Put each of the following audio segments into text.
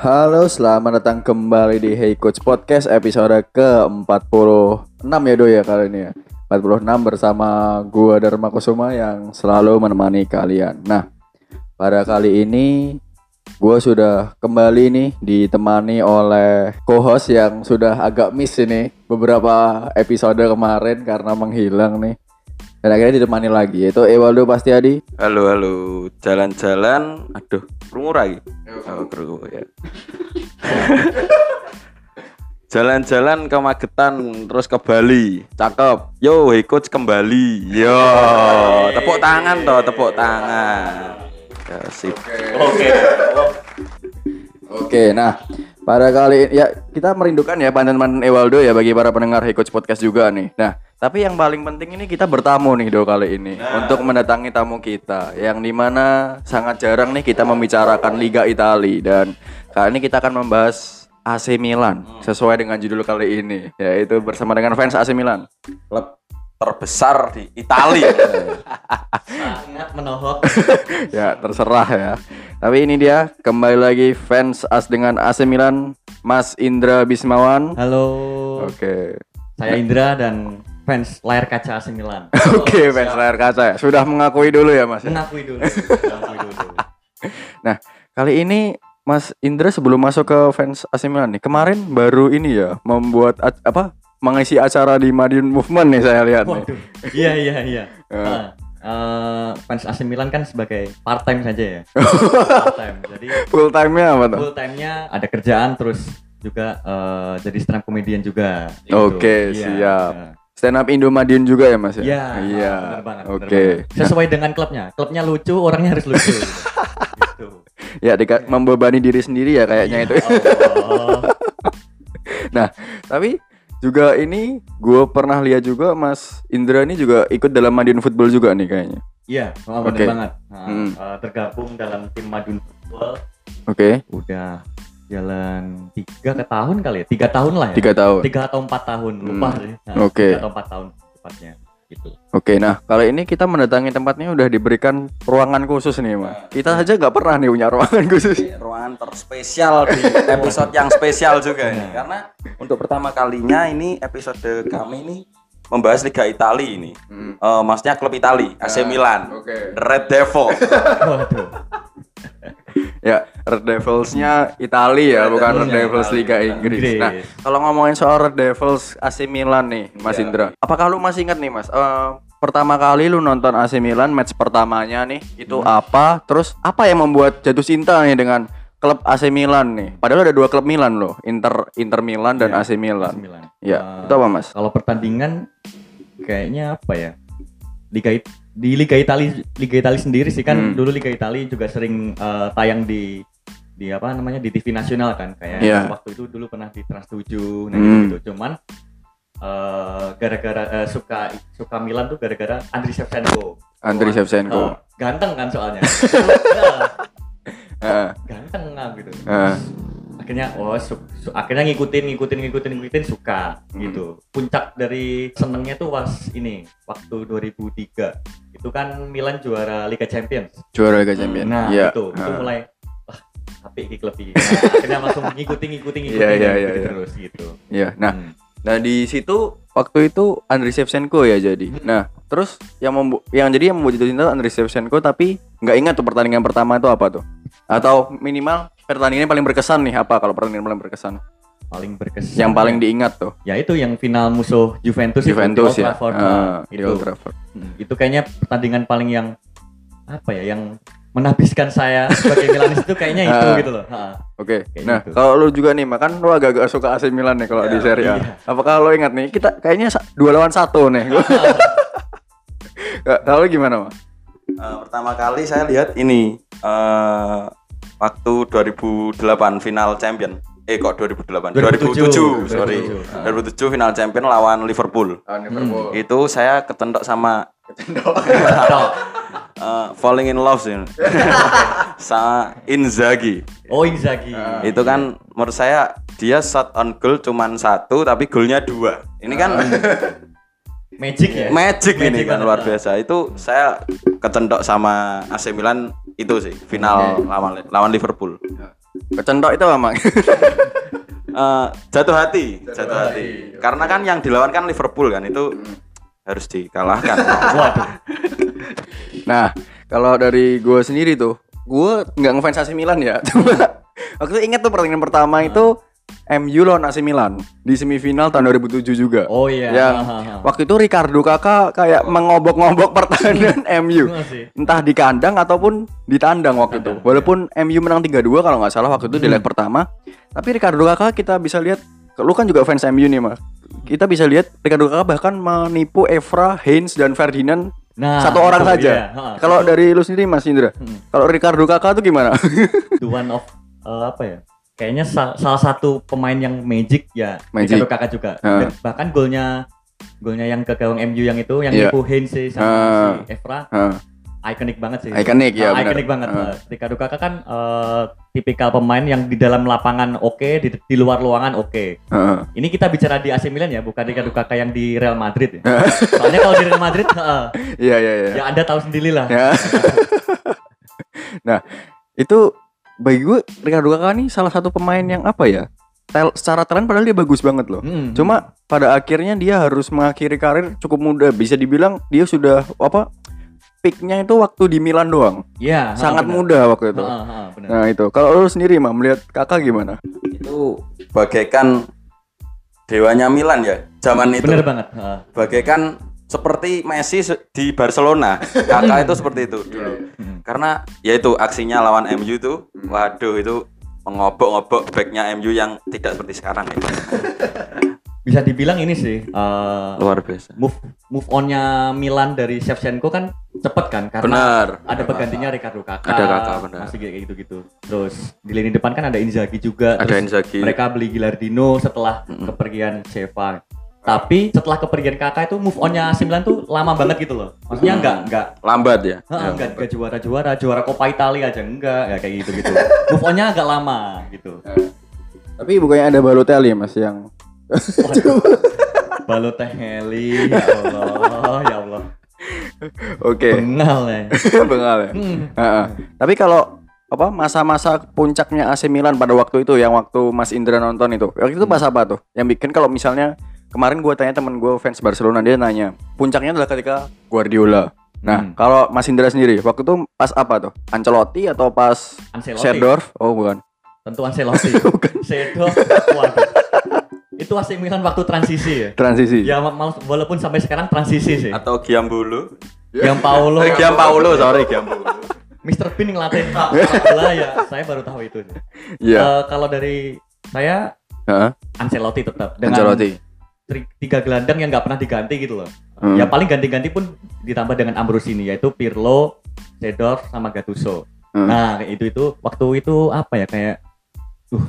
Halo, selamat datang kembali di Hey Coach Podcast episode ke-46 ya Do ya kali ini ya. 46 bersama gua Dharma Kusuma yang selalu menemani kalian. Nah, pada kali ini gua sudah kembali nih ditemani oleh co-host yang sudah agak miss ini beberapa episode kemarin karena menghilang nih dan akhirnya ditemani lagi yaitu Ewaldo Pastiadi Halo halo, jalan-jalan, aduh, krungu lagi. Oh, krungu ya. Jalan-jalan ke Magetan terus ke Bali. Cakep. Yo, hey coach kembali. Yo, tepuk tangan toh, tepuk tangan. Ya, sip. Oke, nah pada kali ya kita merindukan ya pandan-pandan Ewaldo ya bagi para pendengar Hey Coach Podcast juga nih. Nah, tapi yang paling penting ini kita bertamu nih do kali ini untuk mendatangi tamu kita yang di mana sangat jarang nih kita membicarakan Liga Italia dan kali ini kita akan membahas AC Milan sesuai dengan judul kali ini yaitu bersama dengan fans AC Milan. Klub terbesar di Italia. sangat menohok ya terserah ya. Tapi ini dia kembali lagi fans as dengan AC Milan Mas Indra Bismawan. halo Oke. saya Indra dan fans layar kaca AC Milan Oke, fans layar kaca ya. Sudah mengakui dulu ya, Mas. mengakui dulu mengakui dulu Nah, kali ini Mas Indra sebelum masuk ke fans AC Milan nih, kemarin baru ini ya membuat apa? mengisi acara di Madiun Movement nih saya lihat nih. waduh iya iya iya Ya. Eh, fans AC Milan kan sebagai part time saja ya part time jadi Full time-nya apa tuh? full time nya ada kerjaan terus juga eh, jadi stand up comedian juga Gitu. Oke, Iya, siap. iya. Stand up Indo Madiun juga ya, Mas ya? Iya, Iya. benar benar Oke. Sesuai dengan klubnya. Klubnya lucu, orangnya harus lucu. gitu. Ya, dika- membebani diri sendiri ya kayaknya itu. Oh, Nah, tapi juga ini gue pernah lihat juga Mas Indra ini juga ikut dalam Madiun Football juga nih kayaknya. Iya, oh, benar Oke. banget. Nah, Hmm. eh, tergabung dalam tim Madun Football Oke, udah jalan tiga ke tahun kali ya, tiga tahun lah ya. tiga tahun. Tiga atau empat tahun, lupa Hmm. deh. Nah, Oke. Tiga atau empat tahun tepatnya. Gitu. Oke, nah kali ini kita mendatangi tempatnya udah diberikan ruangan khusus nih, Mas. Kita saja nggak pernah nih punya ruangan khusus. ruangan terspesial di episode yang spesial juga ini karena untuk pertama kalinya ini episode kami ini membahas Liga Italia ini. Eh, maksudnya klub Italia, AC Milan. Oke. Red Devil. Ya, Red Devils-nya Italia ya, bukan Red Devils. Liga Inggris. Inggris. Nah, kalau ngomongin soal Red Devils AC Milan nih, Mas Indra. Apakah lu masih ingat nih, Mas? eh, pertama kali lu nonton AC Milan match pertamanya nih, itu apa? Terus apa yang membuat jatuh cinta nih dengan klub AC Milan nih? Padahal ada dua klub Milan loh, Inter Inter Milan dan AC Milan. AC Milan. Ya, Eh, itu apa, Mas? Kalau pertandingan kayaknya apa ya? Liga di Liga Italia Liga Italia sendiri sih kan Hmm. dulu Liga Italia juga sering eh, tayang di di apa namanya di TV nasional kan kayak Iya. waktu itu dulu pernah di Trans 7 nah Hmm. gitu, Cuman eh, gara-gara eh, suka suka Milan tuh gara-gara Andriy Shevchenko. Andriy Shevchenko. eh, ganteng kan soalnya. Heeh. ganteng lah gitu. Heeh. akhirnya oh su- su- akhirnya ngikutin ngikutin ngikutin ngikutin suka Hmm. gitu puncak dari senengnya tuh pas ini waktu 2003 itu kan Milan juara Liga Champions Juara Liga Champions. nah Iya. itu itu Heeh. mulai wah tapi iki klub iki nah, akhirnya langsung ngikutin ngikutin ngikutin Iya, iya, ngikutin iya, iya. terus gitu Iya. Nah, Hmm. Nah di situ waktu itu Andriy Shevchenko ya jadi. Nah terus yang membu yang jadi yang membuat jatuh cinta Andriy Shevchenko tapi nggak ingat tuh pertandingan pertama itu apa tuh? Atau minimal pertandingan yang paling berkesan nih apa kalau pertandingan paling berkesan? Paling berkesan Yang paling diingat tuh ya itu yang final musuh Juventus, itu, Juventus di ya. Old Trafford. Ah, di itu Old Trafford. Hmm, itu kayaknya pertandingan paling yang apa ya yang menabiskan saya sebagai Milanis itu kayaknya itu Ah. gitu loh. Oke. Kayak Nah gitu. kalau lu juga nih makan lu agak-agak suka AC Milan nih kalau di Serie A. iya. Apakah lu ingat nih kita kayaknya dua lawan satu nih. Kalau lu gimana mas? Eh, pertama kali saya lihat ini eh waktu 2008 final champion. Eh kok 2008? 2007, 2007, sorry. 2007. 2007 final champion lawan Liverpool. Liverpool. Itu saya kecentok sama Tok. eh, falling in love sih. sama Inzaghi. Oh Inzaghi. Itu kan menurut saya dia shot on goal cuman satu tapi golnya dua. Ini kan Magic ya. magic, ini Magic kan banget. luar biasa. Itu saya kecentok sama AC Milan itu sih final lawan lawan Liverpool. Kecentok itu apa, Mak? Eh, jatuh hati, jatuh, hati. Karena kan yang dilawan kan Liverpool kan itu harus dikalahkan. Waduh. Nah, kalau dari gue sendiri tuh, gue nggak ngefans AC Milan ya. Cuma waktu itu ingat tuh pertandingan pertama itu MU lawan AC Milan di semifinal tahun 2007 juga. Oh iya. Yang Ha, ha, ha. waktu itu Ricardo Kakak kayak mengobok-ngobok pertahanan MU. Sih. Entah di kandang ataupun di tandang waktu itu. Tandang, Walaupun MU menang 3-2 kalau nggak salah waktu itu di leg pertama. Tapi Ricardo Kakak kita bisa lihat lu kan juga fans MU nih, Mas. Kita bisa lihat Ricardo Kakak bahkan menipu Evra, Heinz dan Ferdinand Nah, satu orang itu, saja. iya. Kalau dari lu sendiri Mas Indra, Hmm. kalau Ricardo Kakak tuh gimana? the one of eh, apa ya? Kayaknya sa- salah satu pemain yang magic ya Magic. Kakak juga. Ha. Dan bahkan golnya golnya yang ke gawang MU yang itu yang Iya. nipu Heinze sama Ah. si Evra Hah, ikonik banget sih. Ikonik, ya, Ah, benar. ikonik banget. Ah. Eh, Ricardo Kakak kan eh, tipikal pemain yang di dalam lapangan oke, di, di luar ruangan oke. heeh. Ini kita bicara di AC Milan ya, bukan Ricardo Kakak yang di Real Madrid ya. Soalnya kalau di Real Madrid, heeh, Iya iya iya. ya Anda tahu sendiri lah. Ya. nah, itu bagi gue Ricardo Kakak nih salah satu pemain yang apa ya? Tel, secara talent padahal dia bagus banget loh. Hmm. Cuma pada akhirnya dia harus mengakhiri karir cukup muda. Bisa dibilang dia sudah apa? Peaknya itu waktu di Milan doang. ya, ha, Sangat benar. muda waktu itu. Ha, ha, ha, benar. Nah itu. Kalau lu sendiri mah melihat kakak gimana? itu bagaikan dewanya Milan ya zaman itu. Bener banget. ha. Bagaikan seperti Messi di Barcelona. Kakak itu seperti itu dulu. Hmm. Karena ya itu aksinya lawan MU itu, waduh itu mengobok-ngobok backnya MU yang tidak seperti sekarang ya. Bisa dibilang ini sih eh, Luar biasa. move move onnya Milan dari Shevchenko kan cepet kan karena Benar. ada penggantinya Ricardo Kakak. Ada Kakak, benar. Masih kayak gitu-gitu. Terus di lini depan kan ada Inzaghi juga. Ada terus Inzaghi. Mereka beli Gilardino setelah kepergian Sheva. Tapi setelah kepergian Kakak itu move onnya AC Milan tuh lama banget gitu loh. Maksudnya enggak enggak Lambat ya. Ha, enggak, enggak juara-juara, juara Coppa Italia aja enggak, ya kayak gitu-gitu. Move onnya agak lama gitu. Tapi bukannya ada Balotelli mas yang Balotelli, ya Allah, ya Allah. oke Bengal ya. bengal ya. Hmm. Tapi kalau apa masa-masa puncaknya AC Milan pada waktu itu yang waktu Mas Indra nonton itu waktu itu pas apa tuh yang bikin kalau misalnya kemarin gue tanya temen gue fans Barcelona dia nanya puncaknya adalah ketika Guardiola nah Hmm. kalau Mas Indra sendiri waktu itu pas apa tuh Ancelotti atau pas Ancelotti. Serdorf oh bukan Tentu Ancelotti. Seedorf, waduh. Itu AC Milan waktu transisi ya. transisi Ya walaupun sampai sekarang transisi sih. Atau Giambolo. Yang Paulo, Eh, Giampaolo, sorry Giambolo. Mr. Bean ngelatih bola ya. Saya baru tahu itu. Iya Eh, kalau dari saya Heeh. Ancelotti tetap dengan Ancelotti tiga gelandang yang nggak pernah diganti gitu loh. Hmm. Ya paling ganti-ganti pun ditambah dengan Ambrosini yaitu Pirlo, Seedorf sama Gattuso. Hmm. Nah, itu itu waktu itu apa ya kayak uh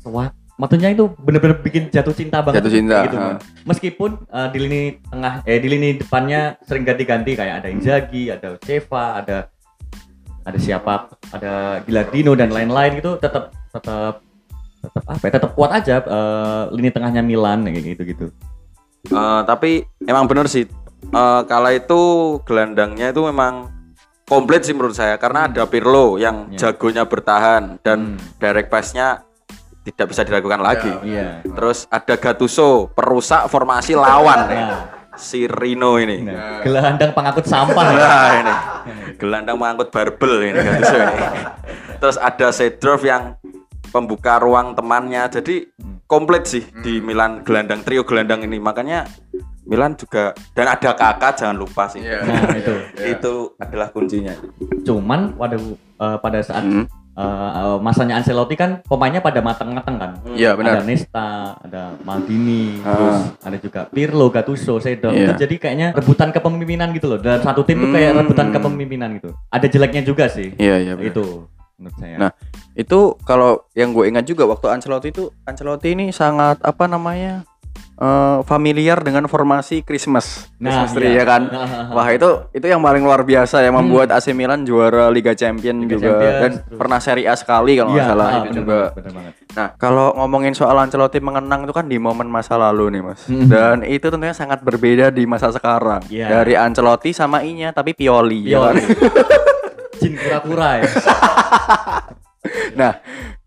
sewak Maksudnya itu bener-bener bikin jatuh cinta banget Jatuh cinta, gitu. Man. Meskipun eh, di lini tengah eh di lini depannya sering ganti-ganti kayak ada Inzaghi, ada Ceva, ada ada siapa, ada Gilardino dan lain-lain gitu tetap tetap tetap apa ya, tetap kuat aja eh, lini tengahnya Milan kayak gitu-gitu. Eh, tapi emang bener sih eh, kala itu gelandangnya itu memang komplit sih menurut saya karena ada Pirlo yang Ya. jagonya bertahan dan Hmm. direct pass-nya tidak bisa diragukan lagi. Iya. Terus ada Gattuso, perusak formasi lawan nih. Nah, Si Rino ini. nah, gelandang pengangkut sampah ya. Nah, ini. Gelandang mengangkut barbel ini Gattuso ini. Terus ada Seedorf yang pembuka ruang temannya. Jadi komplit sih di Milan gelandang trio gelandang ini. Makanya Milan juga dan ada Kakak jangan lupa sih. Iya. Nah, itu. Itu adalah kuncinya. Cuman pada eh, pada saat Hmm. eh, eh, masanya Ancelotti kan pemainnya pada matang-matang kan. Iya benar Ada Nesta, ada Maldini, Ah. terus ada juga Pirlo, Gattuso, Seedorf. Iya. Itu jadi kayaknya rebutan kepemimpinan gitu loh. Dalam satu tim tuh kayak Hmm. rebutan kepemimpinan gitu. Ada jeleknya juga sih. iya iya benar. itu menurut saya. Nah, itu kalau yang gue ingat juga waktu Ancelotti itu Ancelotti ini sangat apa namanya eh, familiar dengan formasi Christmas, Christmas tree iya. ya kan. Wah itu itu yang paling luar biasa yang membuat AC Milan juara Liga Champion Liga juga Champions, dan terus- pernah Serie A sekali kalau nggak Iya, salah ah, itu bener juga. banget, bener banget. Nah kalau ngomongin soal Ancelotti mengenang itu kan di momen masa lalu nih mas, Hmm. dan itu tentunya sangat berbeda di masa sekarang Iya. dari Ancelotti sama Inya tapi Pioli. ya kan? Pioli. Jin kura-kura ya. Nah,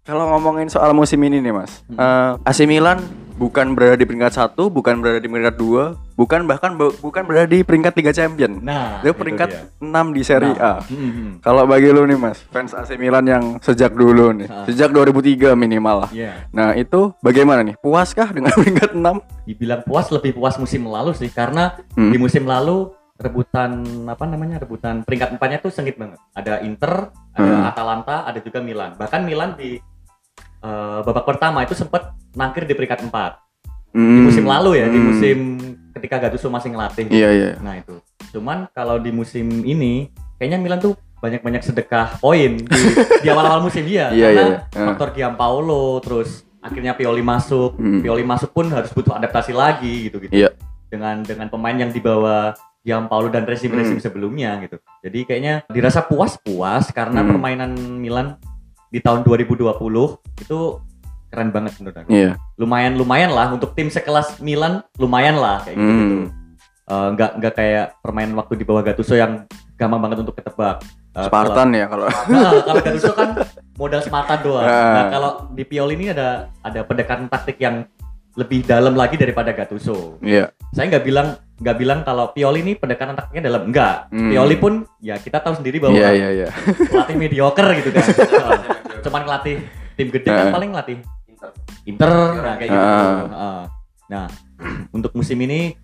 Kalau ngomongin soal musim ini nih mas, Hmm. eh, AC Milan bukan berada di peringkat satu, bukan berada di peringkat dua, bukan bahkan bu- bukan berada di peringkat Liga Champion. Nah, Dia peringkat dia. 6 di Serie A. Nah, hmm, hmm. Kalau bagi lu nih mas, fans AC Milan yang sejak dulu nih, Ah. sejak 2003 minimal lah. Iya. Nah itu bagaimana nih? Puaskah dengan peringkat 6? dibilang puas lebih puas musim lalu sih karena Hmm. di musim lalu rebutan apa namanya rebutan peringkat empatnya tuh sengit banget ada Inter ada Hmm. Atalanta ada juga Milan bahkan Milan di eh, babak pertama itu sempat nangkir di peringkat 4 di musim lalu ya di Hmm. musim ketika Gattuso masih ngelatih Iya iya. nah itu cuman kalau di musim ini kayaknya Milan tuh banyak-banyak sedekah poin di, di awal-awal musim dia Iya, karena iya, iya. faktor Giampaolo terus akhirnya Pioli masuk Hmm. Pioli masuk pun harus butuh adaptasi lagi gitu gitu Iya. dengan dengan pemain yang dibawa Giampaolo dan resim-resim sebelumnya gitu jadi kayaknya dirasa puas-puas karena Hmm. permainan Milan di tahun 2020 itu keren banget menurut aku Iya. lumayan lumayan lah untuk tim sekelas Milan lumayan lah kayak gitu, Hmm. gitu. Eh, nggak nggak kayak permainan waktu di bawah Gattuso yang gampang banget untuk ketebak Eh, Spartan ya kalau. kalau, nah, kalau Gattuso kan modal semata doang Ah. nah kalau di Pioli ini ada ada pendekatan taktik yang lebih dalam lagi daripada Gattuso Iya. saya nggak bilang nggak bilang kalau Pioli ini pendekatan taktiknya dalam enggak Hmm. Pioli pun ya kita tahu sendiri bahwa Iya iya iya. pelatih mediocre gitu kan cuman ngelatih tim gede kan Ah. paling ngelatih Inter nah kayak gitu Ah. Ah. nah untuk musim ini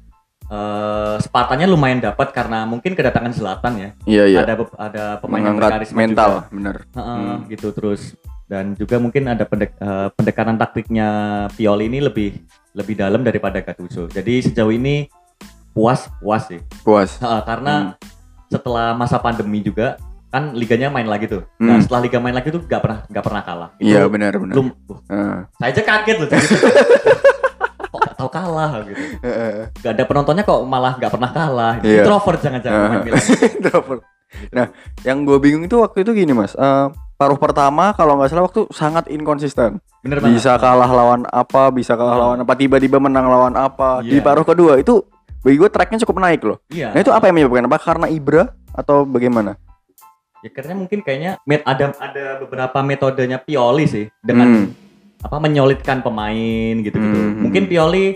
eh Spartanya lumayan dapat karena mungkin kedatangan Selatan ya Iya iya. ada be- ada pemain yang mental, juga. bener. Heeh, Hmm. gitu terus dan juga mungkin ada pendek, eh, pendekatan taktiknya Pioli ini lebih lebih dalam daripada Gattuso jadi sejauh ini puas puas sih Puas. Heeh, karena setelah masa pandemi juga kan liganya main lagi tuh. Nah Hmm. setelah liga main lagi tuh nggak pernah nggak pernah kalah. Iya benar benar. belum. uh, Heeh. saya aja kaget loh. jadi. kok tahu kalah gitu. Heeh. Gak ada penontonnya kok malah nggak pernah kalah. Iya. Introvert jangan-jangan. Introvert. Nah, yang gue bingung itu waktu itu gini mas. Eh, paruh pertama kalau nggak salah waktu sangat inkonsisten. Bener banget. Bisa kalah lawan apa, bisa kalah Hmm. lawan apa, tiba-tiba menang lawan apa. Di Iya. paruh kedua itu bagi gue tracknya cukup naik loh. Iya. Nah itu apa yang menyebabkan? Apa karena Ibra atau bagaimana? Ya karena mungkin kayaknya met- ada ada beberapa metodenya Pioli sih dengan Hmm. apa menyolidkan pemain gitu-gitu. Hmm. Mungkin Pioli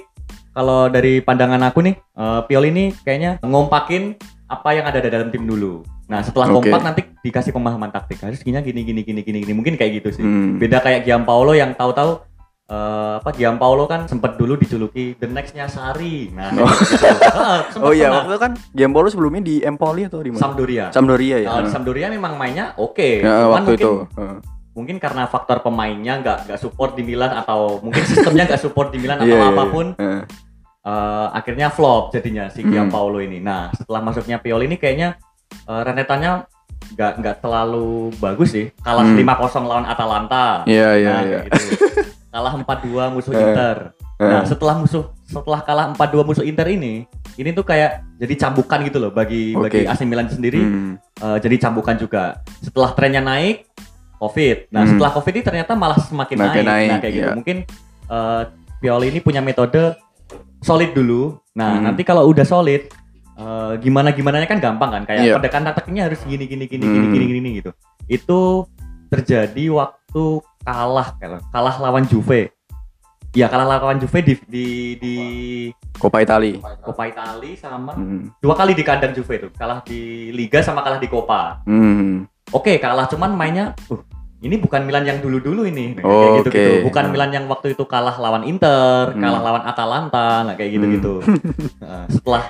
kalau dari pandangan aku nih, eh, Pioli ini kayaknya ngompakin apa yang ada di dalam tim dulu. Nah, setelah Oke. kompak nanti dikasih pemahaman taktik. Harus gini gini gini gini gini gini. Mungkin kayak gitu sih. Hmm. Beda kayak Giampaolo yang tahu-tahu eh, apa Giampaolo kan sempat dulu dijuluki the next-nya Sari. Nah, kayak gitu. Sempet Oh iya, pernah. waktu itu kan Giambolo sebelumnya di Empoli atau di mana? Sampdoria. Sampdoria ya. Di Sampdoria memang mainnya oke. Ya, Cuman waktu mungkin itu. Heeh. mungkin karena faktor pemainnya nggak nggak support di Milan atau mungkin sistemnya nggak support di Milan atau Iya, iya, iya. apa pun Heeh. eh, akhirnya flop jadinya si Hmm. Giampaolo ini. Nah setelah masuknya Pioli ini kayaknya eh, rentetannya nggak nggak terlalu bagus sih. Kalah Hmm. 5-0 lawan Atalanta. Iya iya Nah, iya. gitu. Kalah 4-2 musuh Eh, Inter. eh. Nah setelah musuh setelah kalah 4-2 musuh Inter ini, ini tuh kayak jadi cambukan gitu loh bagi bagi Oke. AC Milan sendiri. Hmm. eh, jadi cambukan juga. Setelah trennya naik, COVID. Nah, Hmm. setelah COVID ini ternyata malah semakin Makin naik. naik, Nah, kayak gitu. iya. Mungkin eh, Pioli ini punya metode solid dulu. Nah, Hmm. nanti kalau udah solid, eh, gimana gimananya kan gampang kan. Kayak Iya. pendekatan taktiknya harus gini gini gini gini Hmm. gini gini gitu. Itu terjadi waktu kalah kalah, kalah lawan Juve. Iya, kalah lawan Juve di di di Coppa Italia. Coppa Italia sama Hmm. dua kali di kandang Juve tuh. Kalah di Liga sama kalah di Coppa. Hmm. Oke, kalah cuman mainnya uh, ini bukan Milan yang dulu-dulu ini. Nah, Oh, kayak gitu, gitu. oke. Bukan Hmm. Milan yang waktu itu kalah lawan Inter, Hmm. kalah lawan Atalanta, nah kayak gitu-gitu. Nah, setelah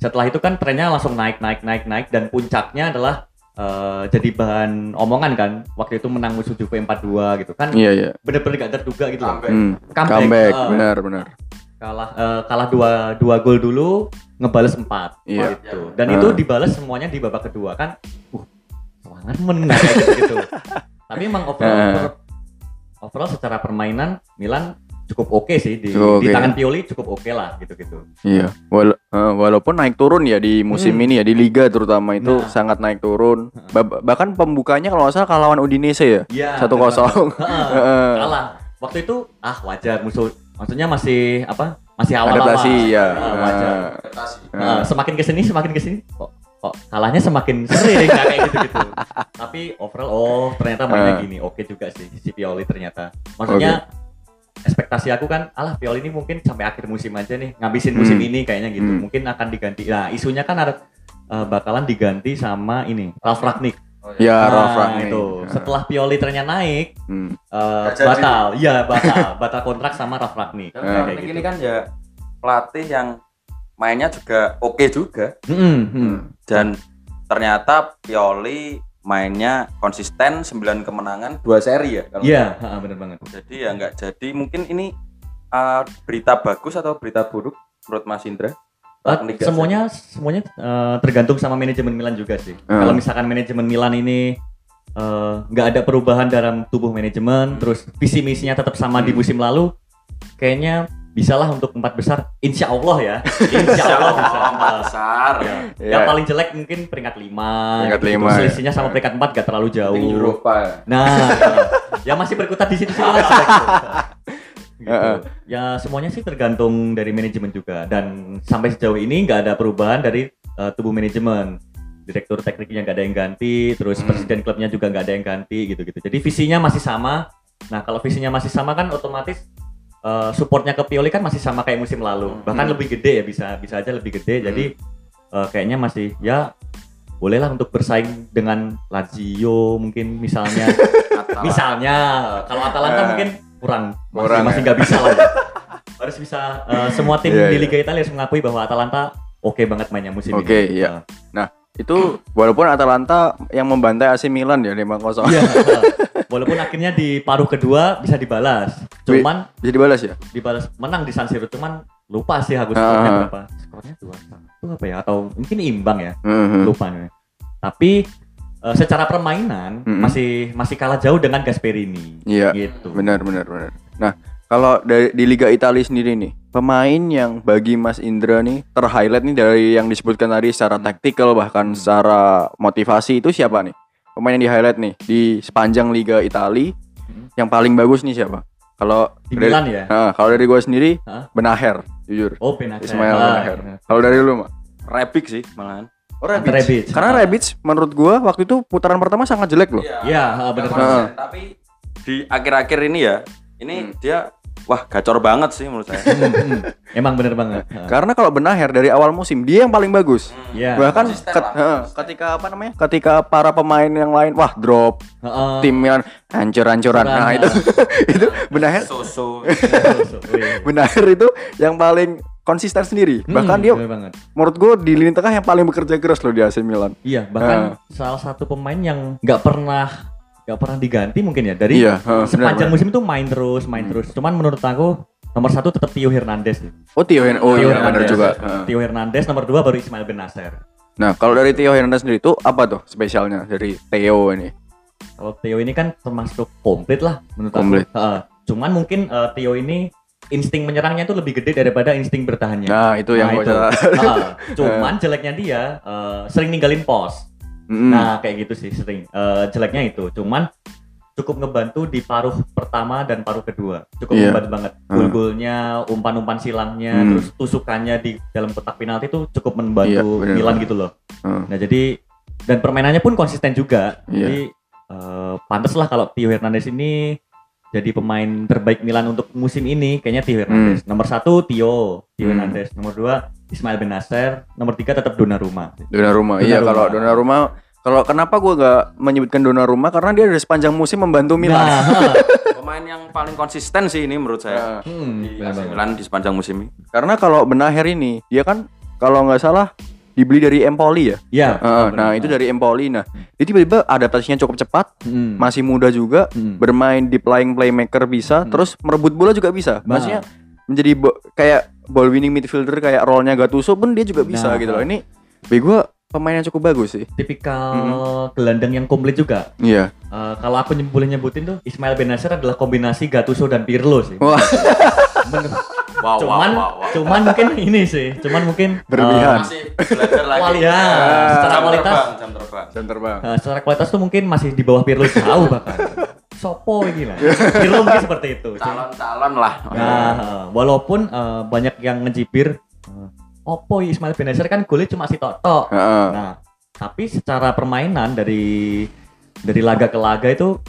setelah itu kan trennya langsung naik naik naik naik dan puncaknya adalah eh, jadi bahan omongan kan. Waktu itu menang musuh Juve 4-2 gitu kan. Iya iya. Bener-bener gak terduga gitu loh. Hmm. Comeback, Comeback, eh, benar benar. kalah eh, kalah dua dua gol dulu ngebales empat Iya. gitu dan Ah. itu dibales semuanya di babak kedua kan uh semangat menang gitu gitu tapi emang overall, Ah. overall overall secara permainan Milan cukup oke sih di, Cukup di oke. tangan Pioli cukup oke lah gitu gitu Iya. Wala- eh, walaupun naik turun ya di musim Hmm. ini ya di liga terutama itu Nah. sangat naik turun. Ba- bahkan pembukanya kalau nggak salah kalah lawan Udinese ya. Iya Satu kosong. Kalah waktu itu ah wajar musuh maksudnya masih apa masih awal-awal Adaptasi ya. Heeh, wajar semakin ke sini semakin ke sini kok kok kalahnya semakin sering kayak gitu-gitu. Tapi overall oh ternyata mainnya gini. Oke juga sih si Pioli ternyata. Maksudnya ekspektasi aku kan alah Pioli ini mungkin sampai akhir musim aja nih ngabisin musim Hmm. ini kayaknya gitu. Hmm. Mungkin akan diganti. Nah, isunya kan ada eh, bakalan diganti sama ini Ralf Ragnik. Ya, Nah, Ralf Ragnik. itu. Ya. Setelah Pioli ternyata naik Hmm. eh, jadi. batal. Iya, batal. batal kontrak sama Ralf Ragnik. Dan Eh. Kayak Ragnik gitu. ini kan ya pelatih yang mainnya juga oke juga Mm-mm, mm. dan ternyata Pioli mainnya konsisten 9 kemenangan dua seri ya kalau Iya, ha, bener banget. jadi ya nggak jadi mungkin ini uh, berita bagus atau berita buruk menurut Mas Indra Liga semuanya semuanya eh, tergantung sama manajemen Milan juga sih. Hmm. Kalau misalkan manajemen Milan ini eh, nggak ada perubahan dalam tubuh manajemen, terus visi misinya tetap sama di musim lalu, kayaknya bisalah untuk empat besar. Insya Allah ya. Insya Allah bisa. empat besar Ya. Ya. Yang paling jelek mungkin peringkat lima. Peringkat gitu. lima, ya. Selisihnya sama peringkat empat gak terlalu jauh. Eropa ya. Nah, ya masih berkutat di lah. sudah gitu. Gitu. Ya semuanya sih tergantung dari manajemen juga dan sampai sejauh ini nggak ada perubahan dari uh, tubuh manajemen. Direktur tekniknya nggak ada yang ganti, terus Hmm. presiden klubnya juga nggak ada yang ganti gitu-gitu. Jadi visinya masih sama. Nah kalau visinya masih sama kan otomatis uh, supportnya ke Pioli kan masih sama kayak musim lalu. Bahkan Hmm. lebih gede ya bisa bisa aja lebih gede. Jadi uh, kayaknya masih ya bolehlah untuk bersaing dengan Lazio mungkin misalnya misalnya kalau Atalanta Eh, mungkin kurang masih masih ya. nggak bisa lah ya. harus bisa eh, semua tim Iya, di iya. Liga Italia harus mengakui bahwa Atalanta oke banget mainnya musim Oke, ini iya. Itu walaupun Atalanta yang membantai AC Milan ya 5-0. Iya, walaupun akhirnya di paruh kedua bisa dibalas cuman Bisa dibalas ya? dibalas menang di San Siro cuman lupa sih aku Ah. skornya berapa skornya dua satu apa ya atau mungkin imbang ya Mhm. lupa nih. Tapi eh, secara permainan Mm-mm. masih masih kalah jauh dengan Gasperini. Iya. Gitu. Benar benar benar. Nah, kalau dari di Liga Italia sendiri nih, pemain yang bagi Mas Indra nih ter-highlight nih dari yang disebutkan tadi secara taktikal bahkan secara motivasi itu siapa nih? Pemain yang di-highlight nih di sepanjang Liga Italia Hmm. yang paling bagus nih siapa? Kalau Di dari, Milan ya. Nah, kalau dari gua sendiri Hah? Benaher, jujur. Oh, Benacer. Ismail Ah, Benaher. Kalau dari lu, Mak? Rebic sih malahan Oh, Rebic. Rebic. Karena. Rebic menurut gua waktu itu putaran pertama sangat jelek loh. Iya, ah, Nggak banget. konsisten. tapi di akhir-akhir ini ya ini Hmm. dia wah gacor banget sih menurut saya Hmm, hmm. Emang bener banget. Karena kalau Benaher dari awal musim dia yang paling bagus. Iya. Bahkan ket- konsisten. ketika apa namanya? Ketika para pemain yang lain wah drop Heeh. tim Milan hancur-hancuran. Hancuran, Nah, itu itu Benaher Soso Wih. Benaher itu yang paling konsisten sendiri. Hmm, Bahkan dia banget. menurut gua di lini tengah yang paling bekerja keras loh di AC Milan. Iya, bahkan salah satu pemain yang nggak pernah nggak pernah diganti mungkin ya dari Iya, heeh, sepanjang benar, musim itu main terus, main Hmm. terus. Cuman menurut aku nomor satu tetap Tio Hernandez. Oh Tio Hen- oh Tio iya Hernandez. juga. Heeh. Tio Hernandez nomor dua baru Ismail Benacer. Nah, kalau dari Tio Hernandez sendiri itu apa tuh spesialnya dari Theo ini? Kalau Tio ini kan termasuk komplit lah menurut Komplit. aku. Heeh. cuman mungkin eh, Tio ini insting menyerangnya itu lebih gede daripada insting bertahannya. Nah, itu yang gua itu. cara. Heeh. cuman jeleknya dia eh, sering ninggalin pos. Mm. Nah, kayak gitu sih sering. Eh, jeleknya itu. Cuman cukup ngebantu di paruh pertama dan paruh kedua. Cukup Iya. membantu banget. Hmm. Gol-golnya, umpan-umpan silangnya, Hmm. terus tusukannya di dalam kotak penalti itu cukup membantu Iya, benar. Milan gitu loh. Hmm. Nah, jadi dan permainannya pun konsisten juga. Iya. Jadi eh, pantas lah kalau Tio Hernandez ini jadi pemain terbaik Milan untuk musim ini kayaknya Tio Hernandez. Nomor satu Tio, Tio Hmm. Hernandez. Nomor dua Ismail Benacer. Nomor tiga tetap Donnarumma. Donnarumma. Iya, Donnarumma. kalau Donnarumma kalau kenapa gua gak menyebutkan Donnarumma karena dia dari sepanjang musim membantu Milan. Nah, ha. pemain yang paling konsisten sih ini menurut saya Hmm, di. Milan di sepanjang musim ini Karena kalau Benaher ini dia kan kalau nggak salah dibeli dari Empoli ya. Ya. Heeh, nah, itu dari Empoli. Nah, dia tiba-tiba adaptasinya cukup cepat, Hmm. masih muda juga, Hmm. bermain di playing playmaker bisa, Hmm. terus merebut bola juga bisa. Nah. Maksudnya menjadi kayak ball winning midfielder kayak role-nya Gattuso pun dia juga bisa Nah. gitu loh. Ini bagi gua pemain yang cukup bagus sih. tipikal Hmm. gelandang yang komplit juga. Iya. Eh, kalau aku boleh nyebutin tuh Ismail Benacer adalah kombinasi Gattuso dan Pirlo sih. Wah, wow cuman cuman mungkin ini sih, cuman mungkin Berlebihan. masih belajar lagi ya, Ah. secara jam kualitas terbang jam terbang jam terbang. eh, secara kualitas tuh mungkin masih di bawah Pirlo jauh bahkan. Sopo ini lah. Pirlo mungkin seperti itu. calon-calon lah Nah, eh, walaupun eh, banyak yang ngejibir eh, Opo Ismail Benacer kan golnya cuma si Toto. Heeh. Nah, tapi secara permainan dari dari laga ke laga itu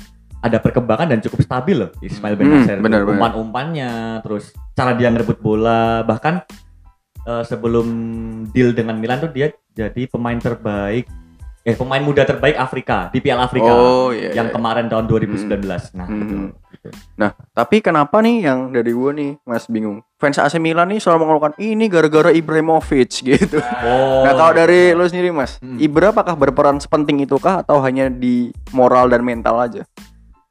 ada perkembangan dan cukup stabil loh Ismail Hmm, Benacer. benar. Umpan-umpannya, terus cara dia ngerebut bola, bahkan eh, sebelum deal dengan Milan tuh dia jadi pemain terbaik eh pemain muda terbaik Afrika di Piala Afrika Oh iya. yang iya. kemarin tahun 2019. Nah, Hmm. gitu. Nah, tapi kenapa nih yang dari gua nih Mas bingung. Fans AC Milan nih selalu mengeluhkan ini gara-gara Ibrahimovic gitu. Oh. Nah, kalau dari lu sendiri Mas, Hmm. Ibra apakah berperan sepenting itukah atau hanya di moral dan mental aja?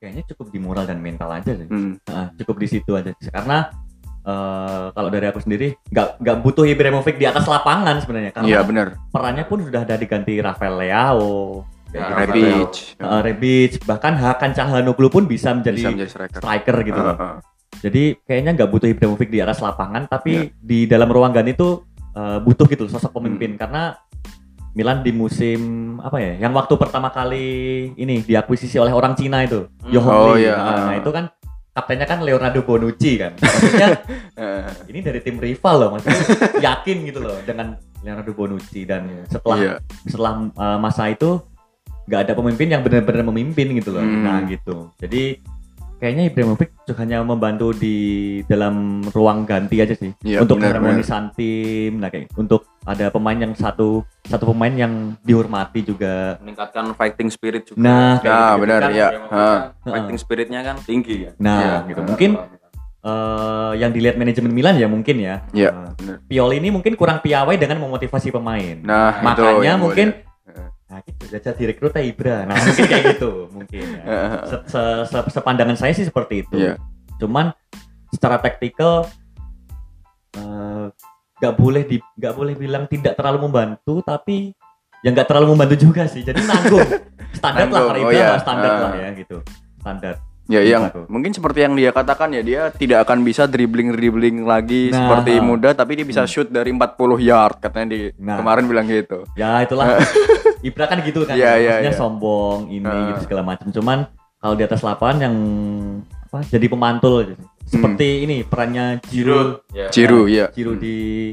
Kayaknya cukup di moral dan mental aja sih. Hmm. Nah, cukup di situ aja karena eh, kalau dari aku sendiri nggak nggak butuh Ibrahimovic di atas lapangan sebenarnya karena Iya, benar. perannya pun sudah ada diganti Rafael Leao, Ya, Rebic. uh, Rebic, bahkan Hakan Calhanoglu pun bisa menjadi, bisa menjadi striker. striker gitu. Uh, uh. Jadi kayaknya nggak butuh Ibrahimovic di atas lapangan, tapi di dalam ruang ganti itu uh, butuh gitu loh sosok Hmm. pemimpin karena Milan di musim apa ya, yang waktu pertama kali ini diakuisisi oleh orang Cina itu, Hmm. Johan Oh, Lee. iya. Nah, nah, itu kan kaptennya kan Leonardo Bonucci kan. Maksudnya Eh, ini dari tim rival loh, maksudnya yakin gitu loh dengan Leonardo Bonucci dan setelah Iya. setelah uh, masa itu nggak ada pemimpin yang benar-benar memimpin gitu loh. Hmm. Nah gitu. Jadi kayaknya Ibrahimovic juga hanya membantu di dalam ruang ganti aja sih Iya, untuk harmonisan tim. Nah kayak untuk ada pemain yang satu satu pemain yang dihormati juga. meningkatkan fighting spirit juga. Nah, kayak Nah, gitu-gitu benar kan. ya. Kan Fighting spiritnya kan tinggi ya. Nah Iya. gitu. Mungkin eh, yang dilihat manajemen Milan ya mungkin ya. Iya, Eh, benar. Pioli ini mungkin kurang piawai dengan memotivasi pemain. Nah, itu Makanya gua mungkin. Nah, gitu. Jajah direkrutnya Ibra. Nah, mungkin kayak gitu, mungkin. Ya. Se- se- se- sepandangan saya sih seperti itu. Iya. Cuman secara taktikal eh, nggak boleh di nggak boleh bilang tidak terlalu membantu, tapi yang nggak terlalu membantu juga sih. Jadi nanggung. Standar lah oh Ibra iya. mah standar Ah. lah ya gitu. Standar. Ya yang tuh? mungkin seperti yang dia katakan ya dia tidak akan bisa dribbling-dribbling lagi Nah. seperti muda tapi dia bisa shoot dari 40 yard katanya di Nah. kemarin bilang gitu. Ya itulah. Ibra kan gitu kan. Iya, iya, Maksudnya iya. sombong ini Ah. gitu segala macam. Cuman kalau di atas lapangan yang apa jadi pemantul sih. Seperti ini perannya Giroud Ya. Ciru ya. Giroud di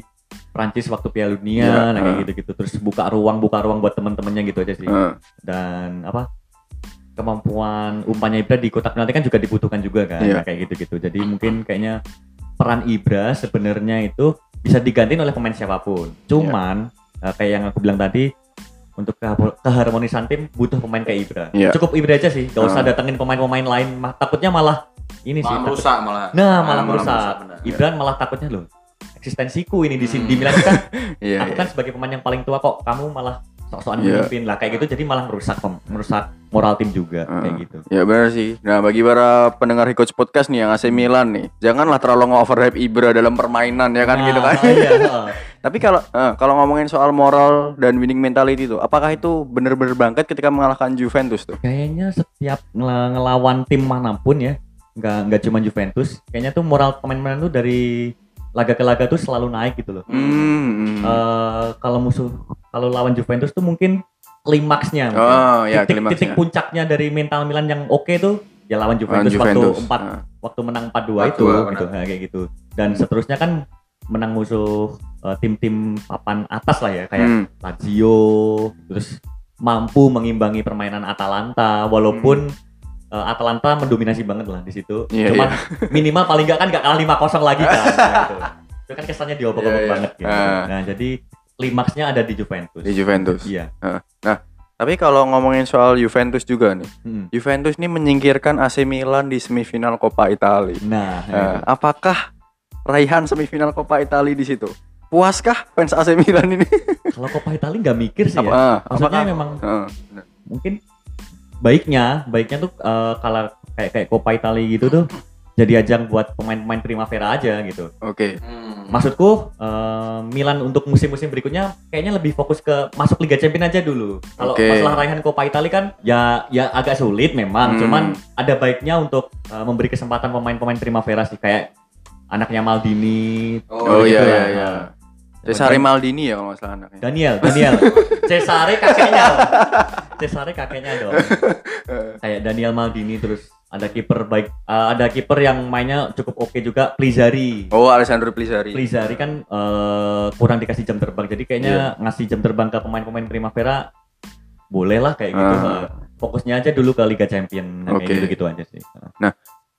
Prancis waktu Piala Dunia Iya, nah kayak ah. gitu-gitu terus buka ruang buka ruang buat teman-temannya gitu aja sih Heeh. dan apa kemampuan umpannya Ibra di kotak penalti kan juga dibutuhkan juga kan Iya. Nah, kayak gitu-gitu jadi mungkin kayaknya peran Ibra sebenarnya itu bisa digantiin oleh pemain siapa pun cuman eh, kayak yang aku bilang tadi untuk keha- keharmonisan tim butuh pemain kayak Ibra Iya. cukup Ibra aja sih gak usah Ah. datengin pemain-pemain lain mah- takutnya malah ini sih Malah takut- merusak malah. Nah, malah malah merusak. merusak, benar. Ibran malah takutnya loh. Eksistensiku ini di sini Hmm. di Milan kan Iya. aku iya. kan sebagai pemain yang paling tua kok kamu malah sok-sokan memimpin lah kayak gitu jadi malah merusak merusak moral tim juga Heeh. kayak gitu. Ya benar sih. Nah bagi para pendengar Coach Podcast nih yang AC Milan nih, janganlah terlalu nge-overhype Ibra dalam permainan ya kan Nah, gitu kan. Iya, heeh. Tapi kalau eh, kalau ngomongin soal moral dan winning mentality itu, apakah itu benar-benar bangkit ketika mengalahkan Juventus tuh? Kayaknya setiap ngel- ngelawan tim mana pun ya, nggak nggak cuma Juventus, kayaknya tuh moral pemain-pemain tuh dari laga ke laga tuh selalu naik gitu loh. Hmm. Eh, kalau musuh kalau lawan Juventus tuh mungkin klimaksnya mungkin. Oh ya titik, klimaksnya. titik puncaknya dari mental Milan yang oke tuh ya lawan Lawan Juventus, Juventus. waktu empat Ah. waktu menang 4-2 itu 4-2, gitu nah, kayak gitu dan seterusnya kan menang musuh eh, tim-tim papan atas lah ya kayak Hmm. Lazio terus mampu mengimbangi permainan Atalanta walaupun eh, Atalanta mendominasi banget lah di situ Iya, cuman minimal paling nggak kan nggak kalah 5-0 lagi kan Nah, gitu. itu kan kesannya diobok-obok Iya, iya. banget gitu. Ah. nah jadi klimaksnya ada di Juventus Di Juventus. iya Tapi kalau ngomongin soal Juventus juga nih, Hmm. Juventus ini menyingkirkan AC Milan di semifinal Coppa Italia. nah, Nah, apakah raihan semifinal Coppa Italia di situ? Puaskah fans AC Milan ini? Kalau Coppa Italia nggak mikir sih Apa- ya. Maksudnya apakah- memang Heeh. mungkin baiknya, baiknya tuh eh, kalau kayak kayak Coppa Italia gitu tuh jadi ajang buat pemain-pemain Primavera aja gitu. Oke. Hmm. Maksudku eh, Milan untuk musim-musim berikutnya kayaknya lebih fokus ke masuk Liga Champions aja dulu. Kalau Oke. masalah raihan Coppa Italia kan ya ya agak sulit memang, Hmm. cuman ada baiknya untuk eh, memberi kesempatan pemain-pemain Primavera sih kayak anaknya Maldini. Oh, gitu iya lah. iya iya. Cesare Maldini ya kalau nggak salah anaknya. Daniel, Daniel. Cesare kakeknya. Cesare kakeknya dong. Kayak Daniel Maldini terus ada kiper baik eh, ada kiper yang mainnya cukup oke juga Plizari. Oh, Alessandro Plizari. Plizari kan eh, kurang dikasih jam terbang. Jadi kayaknya Iya. ngasih jam terbang ke pemain-pemain Primavera boleh lah kayak gitu. Eh, Fokusnya aja dulu ke Liga Champion kayak Oke. gitu-gitu aja sih.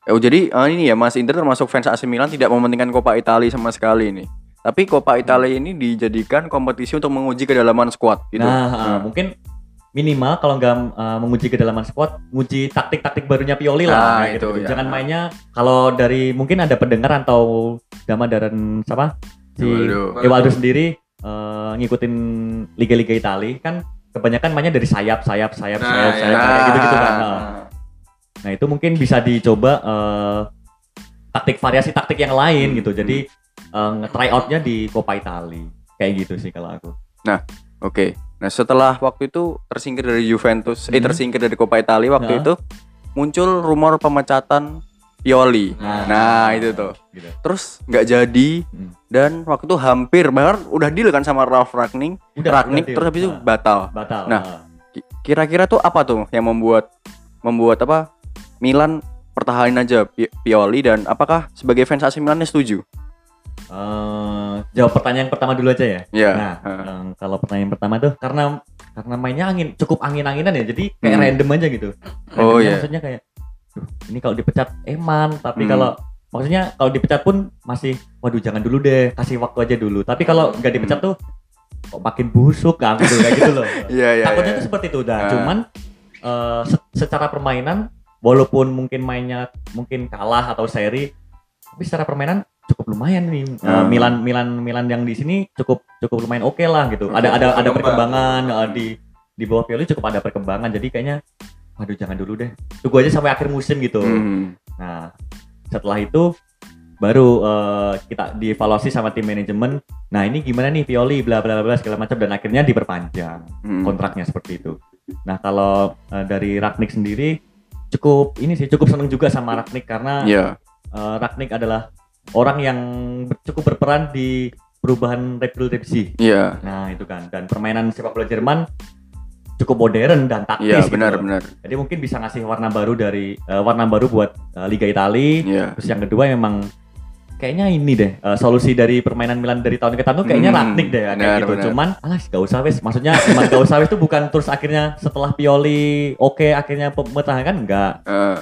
Oh jadi eh, ini ya Mas Indra termasuk fans AC Milan tidak mementingkan Coppa Italia sama sekali nih. Tapi Coppa Italia ini dijadikan kompetisi untuk menguji kedalaman skuad gitu. Nah, Nah. eh, mungkin minimal kalau nggak eh, menguji kedalaman squad, nguji taktik-taktik barunya Pioli lah. Ah, kayak itu, gitu. ya. Jangan mainnya kalau dari mungkin ada pendengar atau Dama dan siapa si. Evaldo sendiri eh, ngikutin liga-liga Italia kan kebanyakan mainnya dari sayap, sayap, sayap, sayap, sayap, ya. kayak gitu-gitu kan. Nah, Nah itu mungkin bisa dicoba eh, taktik variasi taktik yang lain Hmm, gitu. Jadi eh, nge-try outnya di Coppa Italia kayak gitu sih kalau aku. Oke. Nah, setelah waktu itu tersingkir dari Juventus, eh Hmm. tersingkir dari Coppa Italia waktu Nah. itu muncul rumor pemecatan Pioli. Nah. Nah, itu tuh. Gitu. Terus nggak jadi Hmm. dan waktu itu hampir bahkan udah deal kan sama Ralf Ragnik, Udah, Ragnik udah terus habis itu Nah, batal. batal. Nah. Nah. Ki- Kira-kira tuh apa tuh yang membuat membuat apa Milan pertahanin aja Pi- Pioli dan apakah sebagai fans AC Milan setuju? Eh, jawab pertanyaan pertama dulu aja ya. Iya. Nah, Heeh. em, kalau pertanyaan pertama tuh karena karena mainnya angin cukup angin-anginan ya, jadi kayak Hmm. random aja gitu. Oh, Randomnya iya. Maksudnya kayak, "Duh, ini kalau dipecat eman, tapi Hmm. kalau maksudnya kalau dipecat pun masih, waduh jangan dulu deh, kasih waktu aja dulu. Tapi kalau nggak dipecat tuh kok makin busuk kan gitu kayak gitu loh. Iya, iya. Takutnya iya. tuh seperti itu dah. Ah. Cuman eh, se- secara permainan walaupun mungkin mainnya mungkin kalah atau seri, tapi secara permainan cukup lumayan nih. Eh, Ah. Milan Milan Milan yang di sini cukup cukup lumayan oke lah gitu. Ada ada ada berkembang. perkembangan eh, di di bawah Pioli cukup ada perkembangan. Jadi kayaknya waduh jangan dulu deh. Tunggu aja sampai akhir musim gitu. Hmm. Nah, setelah itu baru eh, kita dievaluasi sama tim manajemen. Nah, ini gimana nih Pioli bla bla bla segala macam dan akhirnya diperpanjang Hmm. kontraknya seperti itu. Nah kalau eh, dari Ragnik sendiri cukup ini sih cukup seneng juga sama Ragnik karena Iya. eh, Ragnik adalah orang yang cukup berperan di perubahan Red Bull Leipzig. Iya. Nah itu kan dan permainan sepak bola Jerman cukup modern dan taktis. Iya, gitu benar benar. Jadi mungkin bisa ngasih warna baru dari eh, warna baru buat eh, Liga Italia. Iya. Terus yang kedua memang kayaknya ini deh eh, solusi dari permainan Milan dari tahun ke tahun tuh kayaknya Hmm, deh ya, kayak benar, gitu. benar. Cuman alah gak usah wes. Maksudnya emang gak usah wes tuh bukan terus akhirnya setelah Pioli oke akhirnya mempertahankan enggak. Eh,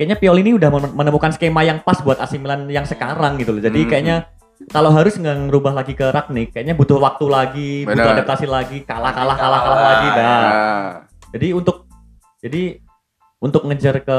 Kayaknya Pioli ini udah men- menemukan skema yang pas buat AC Milan yang sekarang gitu loh. Jadi Hmm. kayaknya kalau harus nggak ngerubah lagi ke Ragnik, kayaknya butuh waktu lagi, butuh Benar. adaptasi lagi, kalah kalah kalah kalah Kalah, lagi. Nah, nah. jadi untuk jadi untuk ngejar ke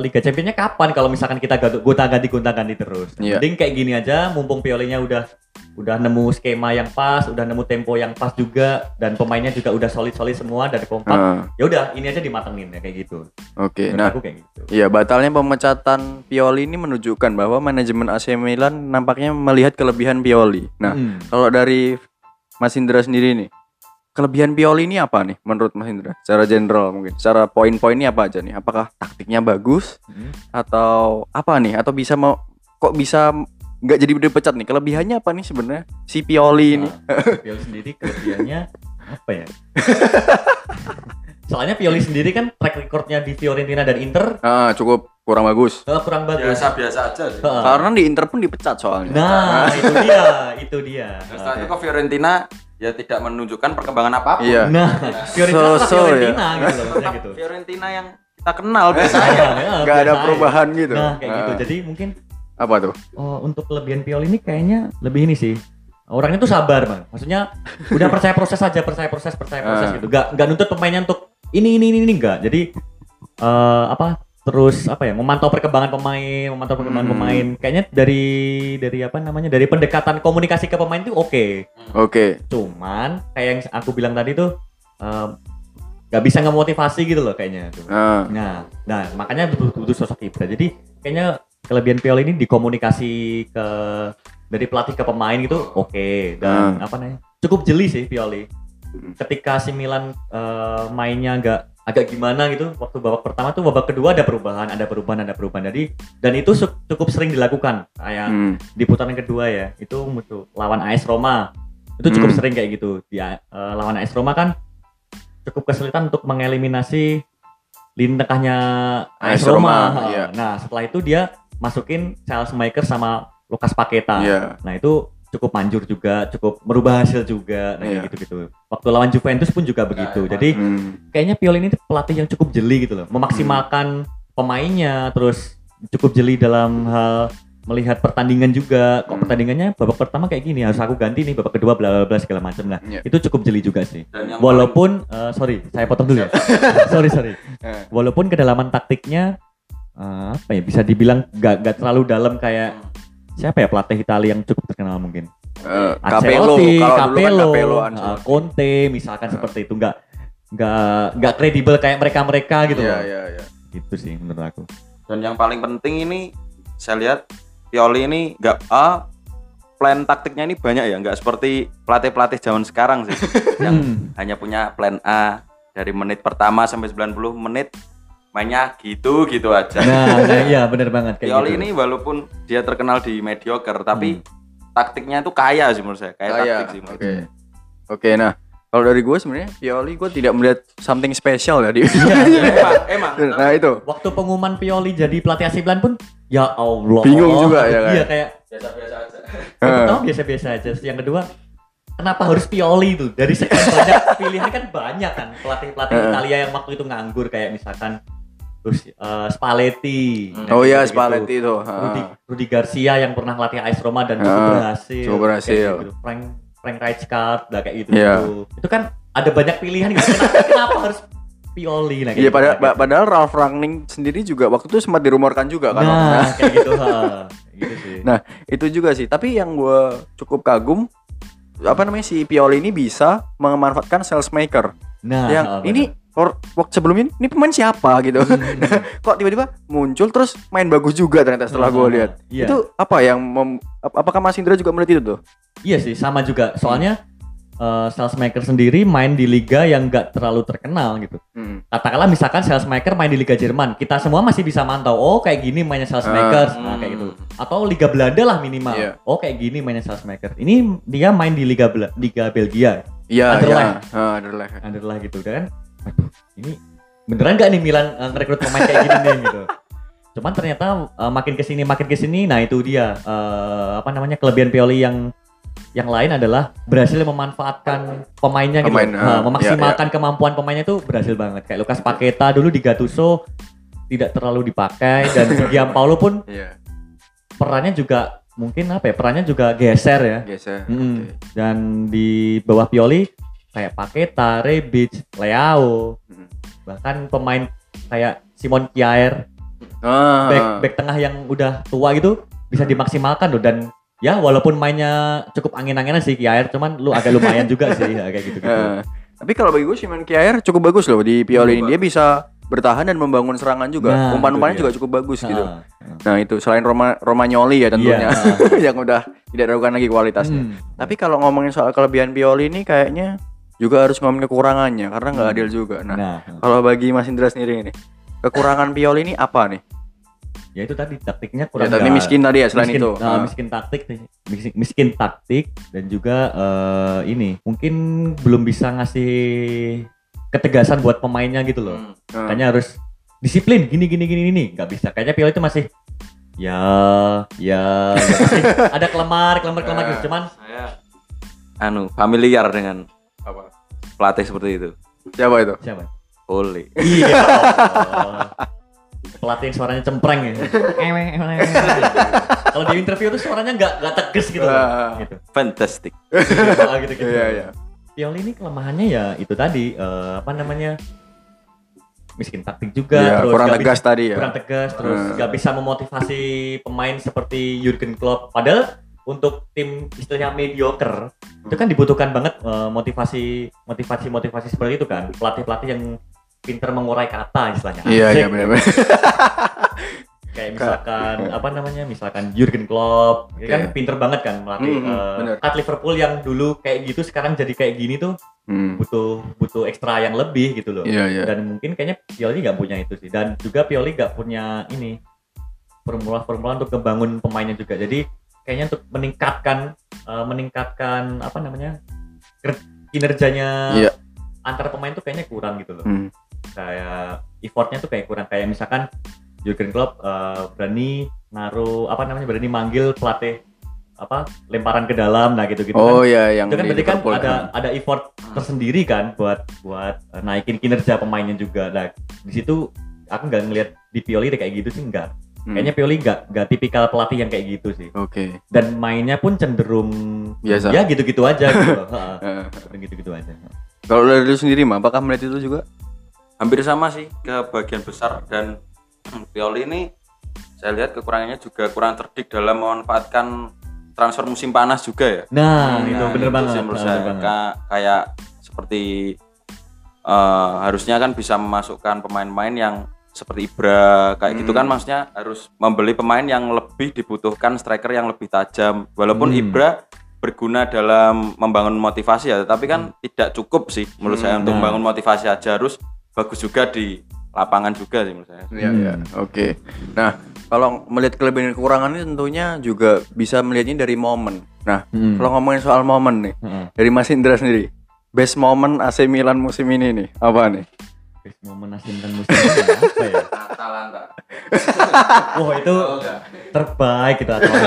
Liga Championnya kapan kalau misalkan kita gonta ganti gonta ganti terus. Iya. Mending kayak gini aja, mumpung Piolinya udah udah nemu skema yang pas, udah nemu tempo yang pas juga, dan pemainnya juga udah solid solid semua dari kompak. Eh, Ya udah, ini aja dimatengin ya kayak gitu. Oke. Menurut Nah, aku kayak gitu. Iya, batalnya pemecatan Pioli ini menunjukkan bahwa manajemen AC Milan nampaknya melihat kelebihan Pioli. Nah, Hmm. kalau dari Mas Indra sendiri nih, kelebihan Pioli ini apa nih menurut Mas Indra? Secara general mungkin. Secara poin-poinnya apa aja nih? Apakah taktiknya bagus Hmm. atau apa nih? Atau bisa mau kok bisa nggak jadi dipecat nih? Kelebihannya apa nih sebenarnya si Pioli ini? Nah, Pioli sendiri kelebihannya apa ya? Soalnya Pioli sendiri kan track recordnya di Fiorentina dan Inter Ah, cukup kurang bagus. eh, kurang bagus. biasa-biasa aja sih. Karena di Inter pun dipecat soalnya. Nah, itu dia, itu dia. Dan setelah itu ke Fiorentina ya tidak menunjukkan perkembangan apa pun. Iya. Nah, Fiorentina tetap So-so ya. Fiorentina gitu loh, maksudnya gitu. Fiorentina yang kita kenal biasanya. Ya, Nggak ada biasa perubahan aja. gitu. Nah, kayak gitu. Ah. Jadi mungkin Apa tuh? oh, untuk kelebihan Pioli ini kayaknya lebih ini sih. Orangnya tuh sabar, Bang. Maksudnya udah percaya proses aja, percaya proses, percaya proses Ah. gitu. Gak nggak nuntut pemainnya untuk ini ini ini, ini enggak. Jadi eh apa terus apa ya memantau perkembangan pemain, memantau perkembangan Hmm. pemain. Kayaknya dari dari apa namanya? dari pendekatan komunikasi ke pemain itu oke. Oke. Cuman kayak yang aku bilang tadi tuh eh, nggak bisa ngemotivasi gitu loh kayaknya. Nah, Nah, nah makanya butuh, butuh sosok Ibra. Jadi kayaknya kelebihan Pioli ini dikomunikasi ke dari pelatih ke pemain gitu oke dan apa namanya cukup jeli sih Pioli. Ketika si Milan eh, mainnya agak agak gimana gitu waktu babak pertama tuh babak kedua ada perubahan ada perubahan ada perubahan jadi dan itu cukup sering dilakukan kayak hmm. di putaran kedua ya itu mutu lawan AS Roma itu cukup Hmm. sering kayak gitu di eh, lawan AS Roma kan cukup kesulitan untuk mengeliminasi lini tengahnya AS AS Roma, Roma, iya. nah setelah itu dia masukin Charles Maker sama Lukas Paketa Iya. nah itu cukup manjur juga, cukup merubah hasil juga, nah Iya. gitu gitu. Waktu lawan Juventus pun juga begitu. emang. Jadi Hmm. kayaknya Pioli ini pelatih yang cukup jeli gitu loh, memaksimalkan pemainnya, terus cukup jeli dalam hal melihat pertandingan juga. Kok Hmm. pertandingannya babak pertama kayak gini harus aku ganti nih, babak kedua bla bla bla segala macam lah. Iya. Itu cukup jeli juga sih. Dan yang Walaupun eh, sorry, saya potong dulu ya. sorry sorry. Eh. Walaupun kedalaman taktiknya eh, apa ya bisa dibilang gak, gak terlalu dalam kayak siapa ya pelatih Italia yang cukup terkenal mungkin. Eh, Capello, kalau dulu kan Capello, Capello, eh, Ancelotti. Conte misalkan seperti itu nggak nggak nggak kredibel kayak mereka mereka gitu Iya, loh. iya, iya. Gitu sih menurut aku. Dan yang paling penting ini saya lihat Pioli ini nggak ah plan taktiknya ini banyak ya, nggak seperti pelatih-pelatih zaman sekarang sih yang hanya punya plan A dari menit pertama sampai 90 menit mainnya gitu gitu aja. Nah, nah iya bener banget kayak Pioli gitu. ini walaupun dia terkenal di mediocre tapi taktiknya itu kaya sih menurut saya, kayak Kaya, taktik sih. menurut Oke. saya. Oke, nah kalau dari gue sebenarnya Pioli gue tidak melihat something special ya di. emang, emang. nah itu. Waktu pengumuman Pioli jadi pelatih AC Milan pun ya Allah. Bingung juga ya, kan? Iya kayak Biasa-biasa aja. pertama biasa-biasa aja. Yang kedua kenapa harus Pioli itu? Dari sekian banyak pilihan kan banyak kan pelatih-pelatih Heeh. Italia yang waktu itu nganggur kayak misalkan terus eh, Spalletti. Hmm. Oh iya, gitu-gitu. Spalletti itu. Rudi, Ha. Rudi Garcia yang pernah latih AS Roma dan cukup berhasil. cukup berhasil. Gitu. Frank Frank Rijkaard lah kayak gitu. Iya. Itu kan ada banyak pilihan gitu. Kenapa, kenapa harus Pioli kayak Iya gitu. pada, Kayak gitu. padahal Ralf Rangnick sendiri juga waktu itu sempat dirumorkan juga kan. Nah, kayak gitu. ha. gitu sih. Nah, itu juga sih. Tapi yang gue cukup kagum apa namanya si Pioli ini bisa memanfaatkan sales maker. Nah, yang ini or, waktu sebelumnya ini pemain siapa gitu. bener. Kok tiba-tiba muncul terus main bagus juga ternyata setelah gue Ah, lihat. iya. Itu apa yang mem- ap- apakah Mas Indra juga melihat itu tuh? Iya sih, sama juga. Soalnya eh, salesmaker sendiri main di liga yang nggak terlalu terkenal gitu. Hmm. Katakanlah misalkan salesmaker main di Liga Jerman, kita semua masih bisa mantau. Oh kayak gini mainnya salesmakers, Ah, nah kayak gitu. hmm. Atau Liga Belanda lah minimal. Iya. Oh kayak gini mainnya salesmaker. Ini dia main di Liga Bela- Liga Belgia, Iya, iya. Anderlecht. Ah, Anderlecht. Anderlecht gitu kan. Aduh, ini beneran nggak nih Milan eh, ngerekrut pemain kayak gini nih gitu. Cuman ternyata eh, makin ke sini makin ke sini, nah itu dia eh, apa namanya kelebihan Pioli yang yang lain adalah berhasil memanfaatkan pemainnya gitu, Pemain, Nah, ah, iya, memaksimalkan kemampuan pemainnya itu berhasil banget. Kayak Lukas Paketa dulu di Gattuso tidak terlalu dipakai dan Gianpaolo pun Iya, perannya juga mungkin apa ya perannya juga geser ya. geser. Mm. Oke. Dan di bawah Pioli kayak Paketa, Rebic, Leao, Mm. bahkan pemain kayak Simon Kjaer, Ah, back back tengah yang udah tua gitu bisa dimaksimalkan loh dan ya walaupun mainnya cukup angin-anginan sih Kjaer, cuman lu agak lumayan juga sih ya, kayak gitu-gitu. Eh, tapi kalau bagi gue Simon Kjaer cukup bagus loh di Pioli ini. Dia bisa bertahan dan membangun serangan juga. Nah, Umpan-umpannya juga cukup bagus gitu. Ah, Nah itu selain Roma Romagnoli ya tentunya Iya. yang udah tidak diragukan lagi kualitasnya. Hmm. Tapi kalau ngomongin soal kelebihan Pioli ini kayaknya juga harus ngomongin kekurangannya karena nggak Hmm. adil juga. Nah, Nah, kalau bagi Mas Indra sendiri ini kekurangan Pioli ini apa nih? ya itu tadi taktiknya Ya, kurang tapi nggak- miskin tadi ya selain miskin, itu. nah, Ah. miskin taktik miskin, miskin taktik dan juga eh, ini mungkin belum bisa ngasih ketegasan buat pemainnya gitu loh Hmm. Ah. Kayaknya harus disiplin gini gini gini gini nggak bisa kayaknya Pioli itu masih ya ya, ya masih ada kelemar kelemar kelemar gitu cuman Saya anu familiar dengan? Pelatih seperti itu. Siapa itu? siapa Ole. iya pelatih yang suaranya cempreng ya kalau di interview tuh suaranya nggak nggak tegas gitu loh. Ah. gitu Fantastic. gitu gitu Iya iya. Pioli ini kelemahannya ya itu tadi eh, apa namanya miskin taktik juga Iya, terus kurang tegas bisa- tadi ya. kurang tegas terus Hmm. nggak bisa memotivasi pemain seperti Jurgen Klopp padahal untuk tim istilahnya mediocre itu kan dibutuhkan banget eh, motivasi motivasi motivasi seperti itu kan pelatih pelatih yang pinter mengurai kata istilahnya Iya iya benar-benar. kayak misalkan apa namanya misalkan Jurgen Klopp dia kan Oke. pinter banget kan melatih Hmm, eh, bener. kat Liverpool yang dulu kayak gitu sekarang jadi kayak gini tuh Hmm. butuh butuh ekstra yang lebih gitu loh Iya iya. dan mungkin kayaknya Pioli nggak punya itu sih dan juga Pioli nggak punya ini formula-formula untuk membangun pemainnya juga jadi kayaknya untuk meningkatkan eh, meningkatkan apa namanya kinerjanya Iya. antar pemain tuh kayaknya kurang gitu loh. Hmm. kayak effortnya tuh kayak kurang. Kayak misalkan Jurgen Klopp eh, berani naruh apa namanya berani manggil pelatih apa lemparan ke dalam nah gitu gitu Oh kan iya yang itu kan berarti kan ada ada effort tersendiri kan buat buat eh, naikin kinerja pemainnya juga. Nah di situ aku nggak ngelihat di Pioli kayak gitu sih enggak Hmm. kayaknya Pioli nggak nggak tipikal pelatih yang kayak gitu sih Oke. dan mainnya pun cenderung Biasa. ya gitu-gitu aja gitu Eh, gitu-gitu aja Kalau dari lu sendiri mah apakah melihat itu juga? hampir sama sih ke bagian besar dan Pioli ini saya lihat kekurangannya juga kurang cerdik dalam memanfaatkan transfer musim panas juga ya. nah itu Nah, bener itu banget sih menurut bener saya. banget. Ka- kayak seperti eh, harusnya kan bisa memasukkan pemain-pemain yang seperti Ibra kayak gitu Hmm. kan maksudnya harus membeli pemain yang lebih dibutuhkan striker yang lebih tajam walaupun Hmm. Ibra berguna dalam membangun motivasi ya tapi kan tidak cukup sih menurut saya untuk Nah. membangun motivasi aja harus bagus juga di lapangan juga sih menurut saya Iya, Hmm. iya. Oke. Nah, kalau melihat kelebihan dan kekurangannya tentunya juga bisa melihatnya dari momen. Nah, Hmm. kalau ngomongin soal momen nih, Heeh. dari Mas Indra sendiri, best moment AC Milan musim ini nih, apa nih? Momen Asim dan musim ini apa ya? Atalanta Wah itu terbaik gitu atau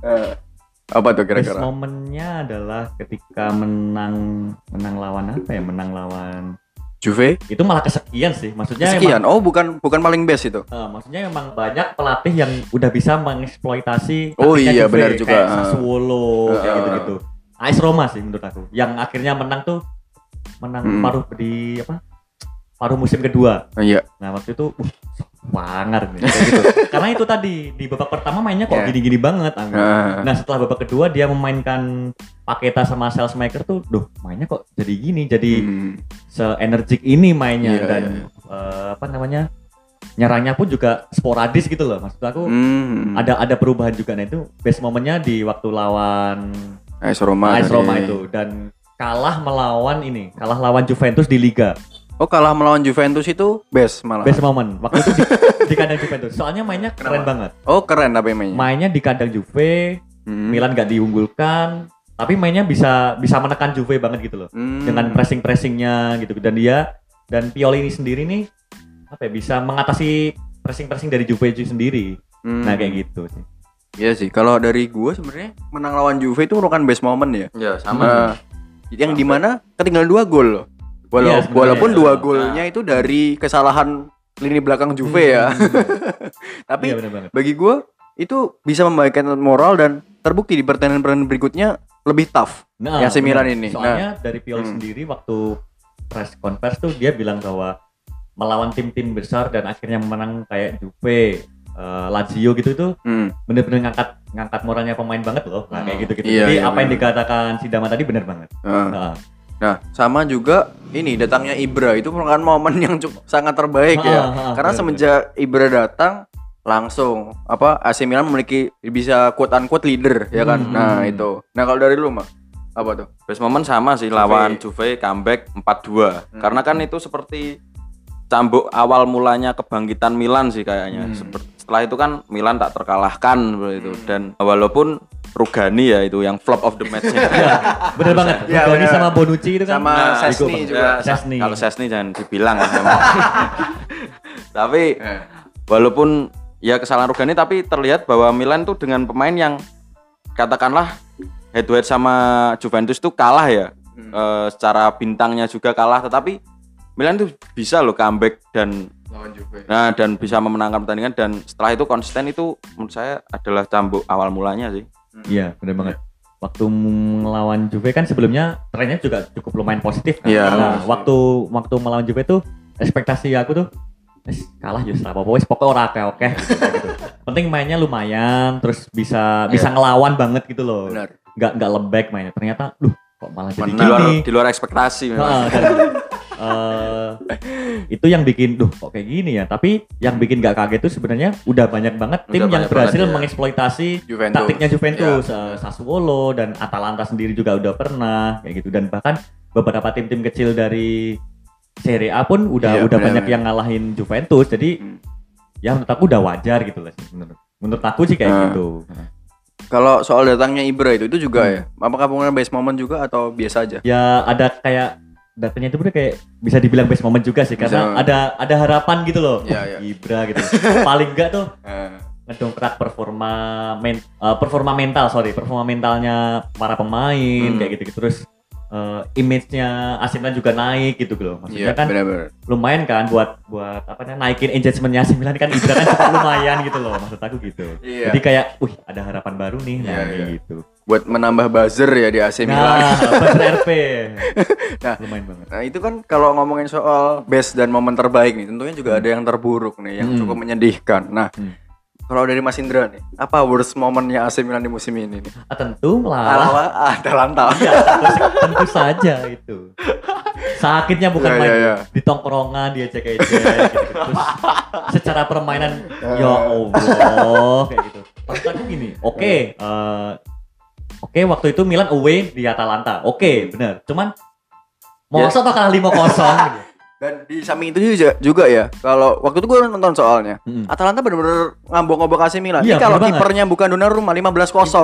Eh, apa tuh kira-kira? momennya adalah ketika menang menang lawan apa ya? Menang lawan Juve? itu malah kesekian sih. Maksudnya Sekian. emang, Oh, bukan bukan paling best itu. eh, maksudnya emang banyak pelatih yang udah bisa mengeksploitasi Oh iya, Juve, benar juga. kayak Ah. Sassuolo kayak Ah. gitu-gitu. AS Roma sih menurut aku. Yang akhirnya menang tuh menang Hmm. paruh di apa? Paruh musim kedua. Oh, iya. Nah waktu itu, uh, wangar nih. gitu. Karena itu tadi di babak pertama mainnya kok Yeah. gini-gini banget. Angga. Nah, Nah setelah babak kedua dia memainkan Paketa sama Salesmaker tuh, duh mainnya kok jadi gini, jadi hmm, se-energik ini mainnya Iya, dan iya. eh, apa namanya nyerangnya pun juga sporadis gitu loh. Maksud aku hmm. ada ada perubahan juga. Nah itu best momennya di waktu lawan AS Roma. AS tadi. Roma itu dan kalah melawan ini, kalah lawan Juventus di Liga. Oh, kalah melawan Juventus itu best malah. Best moment waktu itu di, di kandang Juventus. Soalnya mainnya keren Kenapa? banget. Oh, keren tapi mainnya. Mainnya di kandang Juve, Hmm. Milan gak diunggulkan, tapi mainnya bisa bisa menekan Juve banget gitu loh. Hmm. Dengan pressing pressingnya gitu dan dia dan Pioli ini sendiri nih apa ya bisa mengatasi pressing pressing dari Juve itu sendiri. Hmm. Nah kayak gitu sih. Iya sih. Kalau dari gue sebenarnya menang lawan Juve itu merupakan best moment ya. ya Nah, yang di mana ketinggalan dua gol loh. Walau- sebenarnya. walaupun dua Nah. golnya itu dari kesalahan lini belakang Juve ya. Tapi Iya benar banget. bagi gue itu bisa membaikkan moral dan terbukti di pertandingan-pertandingan berikutnya lebih tough. Nah, AC Milan ini. Soalnya dari Pioli Hmm. sendiri waktu press conference tuh dia bilang bahwa melawan tim-tim besar dan akhirnya menang kayak Juve, eh, Lazio gitu itu Hmm. bener-bener ngangkat ngangkat moralnya pemain banget loh. Nah, kayak Hmm. gitu-gitu. Iya, Jadi iya, apa yang benar. dikatakan si Dama tadi benar banget. Nah, Nah, Nah, sama juga ini datangnya Ibra itu merupakan momen yang cukup sangat terbaik ya. Ah, ah, Karena benar, semenjak Ibra datang langsung apa AC Milan memiliki bisa quote unquote leader ya kan. Hmm. Nah, itu. Nah, kalau dari lu mah apa tuh? Best moment sama sih lawan Juve comeback 4-2. Hmm. Karena kan itu seperti cambuk awal mulanya kebangkitan Milan sih kayaknya. Hmm. Seperti setelah itu kan Milan tak terkalahkan itu Hmm. dan walaupun Rugani ya itu yang flop of the match-nya. bener banget. Iya, Rugani benar. sama Bonucci itu kan. Sama Nah, Sesni ikut- juga. Ya, sa- Sesni. Kalau Sesni jangan dibilang kan memang. tapi walaupun ya kesalahan Rugani tapi terlihat bahwa Milan tuh dengan pemain yang katakanlah head to head sama Juventus tuh kalah ya. Hmm. Eh, secara bintangnya juga kalah tetapi Milan tuh bisa loh comeback dan lawan Juve. nah dan bisa memenangkan pertandingan dan setelah itu konsisten itu menurut saya adalah cambuk awal mulanya sih. Iya, bener banget. Waktu melawan Juve kan sebelumnya trennya juga cukup lumayan positif kan. Iya, Nah, waktu waktu melawan Juve tuh ekspektasi aku tuh "Wes, kalah justru apa wes pokoknya ora oke oke gitu. Penting mainnya lumayan terus bisa bisa ngelawan banget gitu loh. Benar. Nggak nggak lembek mainnya. Ternyata luh kok malah jadi Di luar di luar ekspektasi memang. Heeh, dan, eh, itu yang bikin duh kok kayak gini ya tapi yang bikin gak kaget tuh sebenarnya udah banyak banget tim Udah yang banyak berhasil ya. mengeksploitasi Juventus. taktiknya Juventus Ya. eh, Sassuolo dan Atalanta sendiri juga udah pernah kayak gitu dan bahkan beberapa tim-tim kecil dari Serie A pun udah Iya, udah banyak yang ngalahin Juventus jadi Hmm. ya menurut aku udah wajar gitu lah menurut menurut aku sih kayak Nah. gitu Kalau soal datangnya Ibra itu itu juga Hmm. ya. Apakah punya best moment juga atau biasa aja? ya ada kayak datanya itu udah kayak bisa dibilang best moment juga sih karena Bisa. ada ada harapan gitu loh Iya, iya. Ibra gitu paling enggak tuh Eh, ngedongkrak performa men, eh, performa mental sorry performa mentalnya para pemain Hmm. kayak gitu terus eh, image-nya AC Milan juga naik gitu loh maksudnya Iya, kan benar-benar. lumayan kan buat buat apa namanya naikin engagementnya AC Milan kan Ibra kan cukup lumayan gitu loh maksud aku gitu Iya. jadi kayak wih ada harapan baru nih nah Iya, kayak iya. gitu Buat menambah buzzer ya di AC Milan. nah buzzer RP Nah. lumayan banget Nah itu kan kalau ngomongin soal best dan momen terbaik nih, tentunya juga ada yang terburuk nih, yang Hmm. cukup menyedihkan. Nah, Hmm. kalau dari Mas Indra nih, apa worst momennya AC Milan di musim ini nih? ah, tentu melawan Ala Atalanta. Iya, tentu, tentu saja itu. Sakitnya bukan Iya, main iya, iya. di tongkrongan dia ejek gitu. Terus secara permainan ya Allah kayak gitu. Aku gini, oke, eh, oke waktu itu Milan away di Atalanta, oke bener. Cuman mau apa kalah 5-0 gitu. Dan di samping itu juga, juga ya, kalau waktu itu gue nonton soalnya, Mm-mm. Atalanta bener-bener ngambok-ngambok AC Milan. Iya, Ini kalau bener kipernya bukan Donnarumma 15-0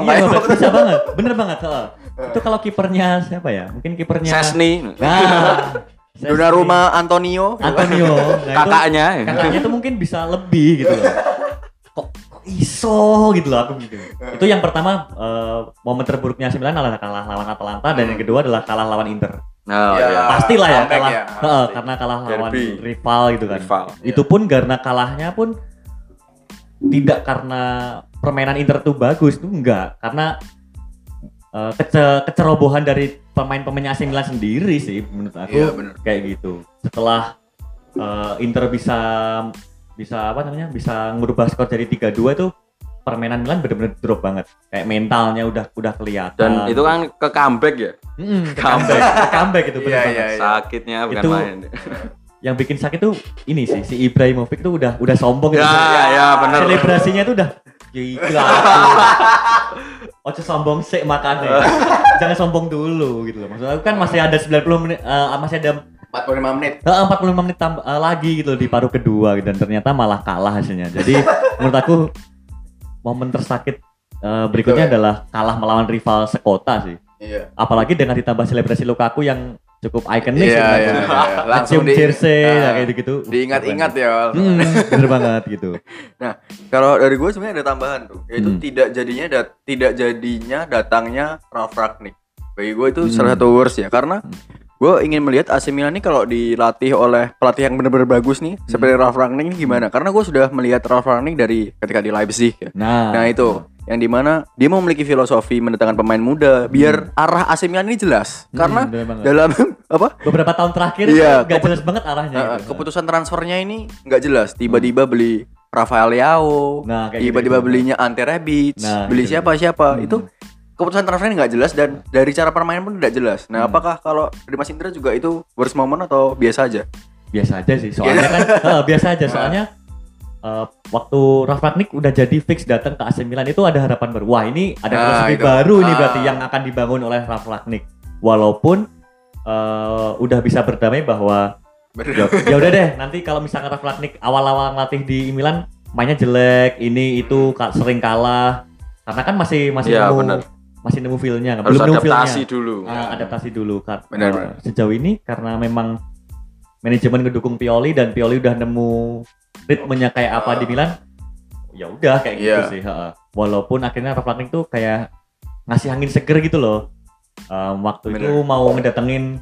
Iya, kayak bisa banget, bener banget. heeh. Itu kalau kipernya siapa ya? Mungkin kipernya Sesni Nah. Donnarumma Antonio. Antonio. Nah, itu- kakaknya kakaknya tuh mungkin bisa lebih gitu loh kok iso gitu loh aku gitu itu yang pertama eh, momen terburuknya AC Milan adalah kalah lawan Atalanta dan yang kedua adalah kalah lawan Inter Oh, Ya. iya. pastilah ya kalah ya, Heeh, pasti. karena kalah lawan Derby. rival gitu kan Rival. itu pun karena kalahnya pun tidak karena permainan Inter tuh bagus itu enggak karena eh, kece- kecerobohan dari pemain-pemain AC Milan sendiri sih menurut aku bener. kayak gitu setelah eh, Inter bisa bisa apa namanya bisa ngubah skor jadi 3-2 itu permainan Milan bener-bener drop banget kayak mentalnya udah udah kelihatan Dan itu kan ke comeback ya. Mm, ke comeback ke comeback itu bener Iya, banget iya, iya. Sakitnya bukan Itu- main. yang bikin sakit tuh ini sih si Ibrahimovic tuh udah udah sombong gitu. Ya, ya bener. selebrasinya tuh udah gila Oce sombong sih makanya jangan sombong dulu gitu loh maksudnya kan masih ada 90 menit eh, masih ada 45 menit. eh, 45 menit tambah eh, lagi gitu di paruh kedua dan ternyata malah kalah hasilnya jadi menurut aku momen tersakit eh, berikutnya Itu ya. adalah kalah melawan rival sekota sih Iya. apalagi dengan ditambah selebrasi Lukaku yang cukup ikonik Iya, sebenarnya. iya, iya. Langsung di- jersey ya kayak gitu Diingat-ingat ya. Hmm, bener banget gitu. Kalau dari gue sebenarnya ada tambahan tuh, yaitu Hmm. tidak jadinya dat- tidak jadinya datangnya Ralf Ragnik. Bagi gue itu Hmm. salah satu worst ya, karena gue ingin melihat AC Milan ini kalau dilatih oleh pelatih yang benar-benar bagus nih, Hmm. seperti Ralf Ragnik ini gimana? Karena gue sudah melihat Ralf Ragnik dari ketika di Leipzig ya. Nah, Nah itu yang di mana dia memiliki filosofi mendatangkan pemain muda biar arah AC Milan ini jelas. Hmm, Karena dalam apa beberapa tahun terakhir Iya, nggak keput- jelas banget arahnya. Uh, gitu. keputusan transfernya ini nggak jelas. Tiba-tiba beli Rafael Leao, Nah, kayak tiba-tiba gitu-gitu. belinya Ante Rebic, Nah, beli gitu. siapa siapa. Hmm. Itu keputusan transfernya nggak jelas dan dari cara permainan pun tidak jelas. Nah, Hmm. apakah kalau dari Mas Indra juga itu worst moment atau biasa aja? biasa aja sih. Soalnya kan eh, biasa aja soalnya eh, waktu Ralf Rangnick udah jadi fix datang ke AC Milan itu ada harapan baru. Wah, ini ada Nah, filosofi baru ini Ah. berarti yang akan dibangun oleh Ralf Rangnick. Walaupun eh, udah bisa berdamai bahwa ya, ya udah deh nanti kalau misalkan Ralf Rangnick awal-awal ngelatih di Milan mainnya jelek ini itu sering kalah karena kan masih masih Iya, nemu bener. Masih nemu feel-nya Harus belum nemu feel-nya adaptasi dulu. Ah, adaptasi dulu kan Benar, benar. sejauh ini karena memang manajemen ngedukung Pioli dan Pioli udah nemu ritmenya kayak apa di Milan ya udah kayak gitu Iya. sih walaupun akhirnya Ralf Rangnick tuh kayak ngasih angin seger gitu loh Em, waktu itu Bener. mau ngedatengin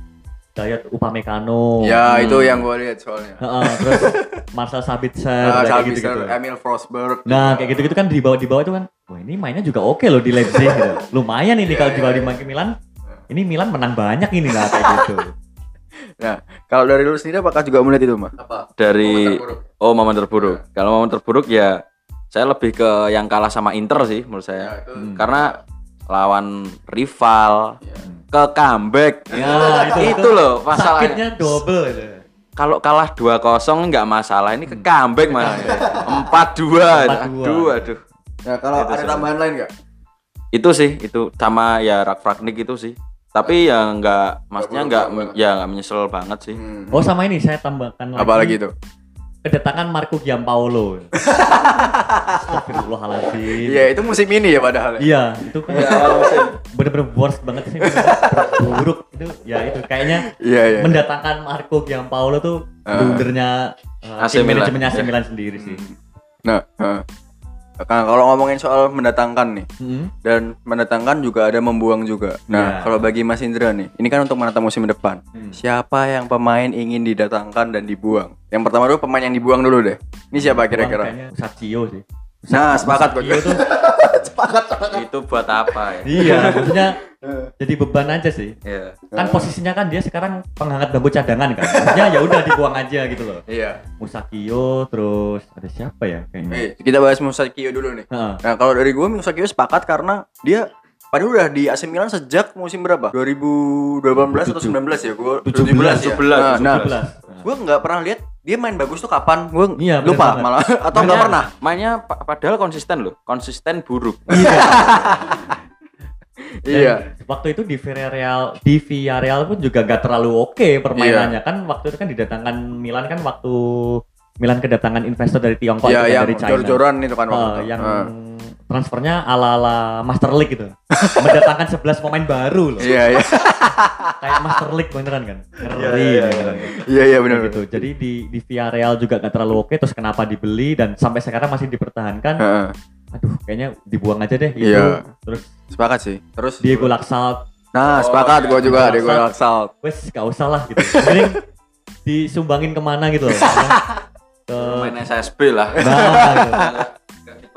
Dayot Upamecano Ya, Hmm. itu yang gue lihat soalnya. Heeh, terus Marcel Sabitzer Nah, kayak Sabitzer, gitu-gitu. Emil Forsberg. Nah, kayak gitu-gitu kan di bawah di bawah itu kan, wah ini mainnya juga oke loh di Leipzig gitu. Lumayan ini Iya, kalau iya, dibawa di iya. Milan Milan. Ini Milan menang banyak ini lah kayak gitu. Kalau dari lu sendiri apakah juga melihat itu, Mah? Apa? Dari oh momen terburuk. Kalau momen terburuk ya saya lebih ke yang kalah sama Inter sih menurut saya. itu. Hmm. Karena lawan rival Iya. ke comeback. Ya, itu, itu loh masalahnya. Sakitnya double itu. Kalau kalah 2-0 nggak masalah, ini ke Hmm. comeback malah. 4-2. 4-2. Aduh, aduh. Nah, kalau Itu ada sih. tambahan lain nggak? Itu sih, itu sama ya Rak Ragnik itu sih. Tapi ya nggak, maksudnya nggak, ya nggak menyesal banget sih. Hmm. Oh sama ini saya tambahkan lagi. Apa lagi itu? Kedatangan Marco Giampaolo. Astagfirullahaladzim. Iya, itu musim ini ya padahal. ya? Iya, itu kan bener-bener worst banget sih. Buruk itu ya itu kayaknya Iya, iya. mendatangkan Marco Giampaolo tuh Ah. blundernya uh, AC tim Milan. manajemennya AC Ya. Milan sendiri sih. Nah, heeh. Nah, kalau ngomongin soal mendatangkan nih Hmm. dan mendatangkan juga ada membuang juga. Nah, Ya. kalau bagi Mas Indra nih, ini kan untuk menatap musim depan. Hmm. Siapa yang pemain ingin didatangkan dan dibuang? Yang pertama dulu pemain yang dibuang dulu deh. Ini siapa kira-kira? Sacio sih. Nah, sepakat kok. Sacio tuh Itu buat apa ya? iya, maksudnya jadi beban aja sih. Iya. Kan posisinya kan dia sekarang penghangat bambu cadangan kan. Maksudnya ya udah dibuang aja gitu loh. Iya. Musakio terus ada siapa ya kayaknya. Eh, kita bahas Musakio dulu nih. Heeh. Nah, kalau dari gue Musakio sepakat karena dia Padahal udah di AC Milan sejak musim berapa? 2018 atau 19 ya? Gue 17, ya. 17, Nah, nah, 17. gue nggak pernah lihat dia main bagus tuh kapan. Gue Iya, bener lupa banget. malah atau nggak pernah. Mainnya pa- padahal konsisten loh. Konsisten buruk. Iya. Dan Waktu itu di Villarreal di Villarreal pun juga gak terlalu oke permainannya kan waktu itu kan didatangkan Milan kan waktu Milan kedatangan investor dari Tiongkok Iya, itu kan, yang dari China. jor-joran itu kan waktu Eh, itu. yang Eh. Transfernya ala-ala Master League gitu. Mendatangkan 11 pemain baru loh. Iya, iya. Kayak Master League beneran kan. Ngeri iya, beneran. Iya, iya benar. Kayak gitu. Jadi di di Villarreal juga gak terlalu oke terus kenapa dibeli dan sampai sekarang masih dipertahankan. Aduh, kayaknya dibuang aja deh itu. Iya. Terus Sepakat sih. Terus Diego Laxalt Nah, sepakat gue juga. Diego Laksal. wes gak usah lah gitu. Mending disumbangin ke mana gitu loh. Ke Main SSB lah. nah, gitu.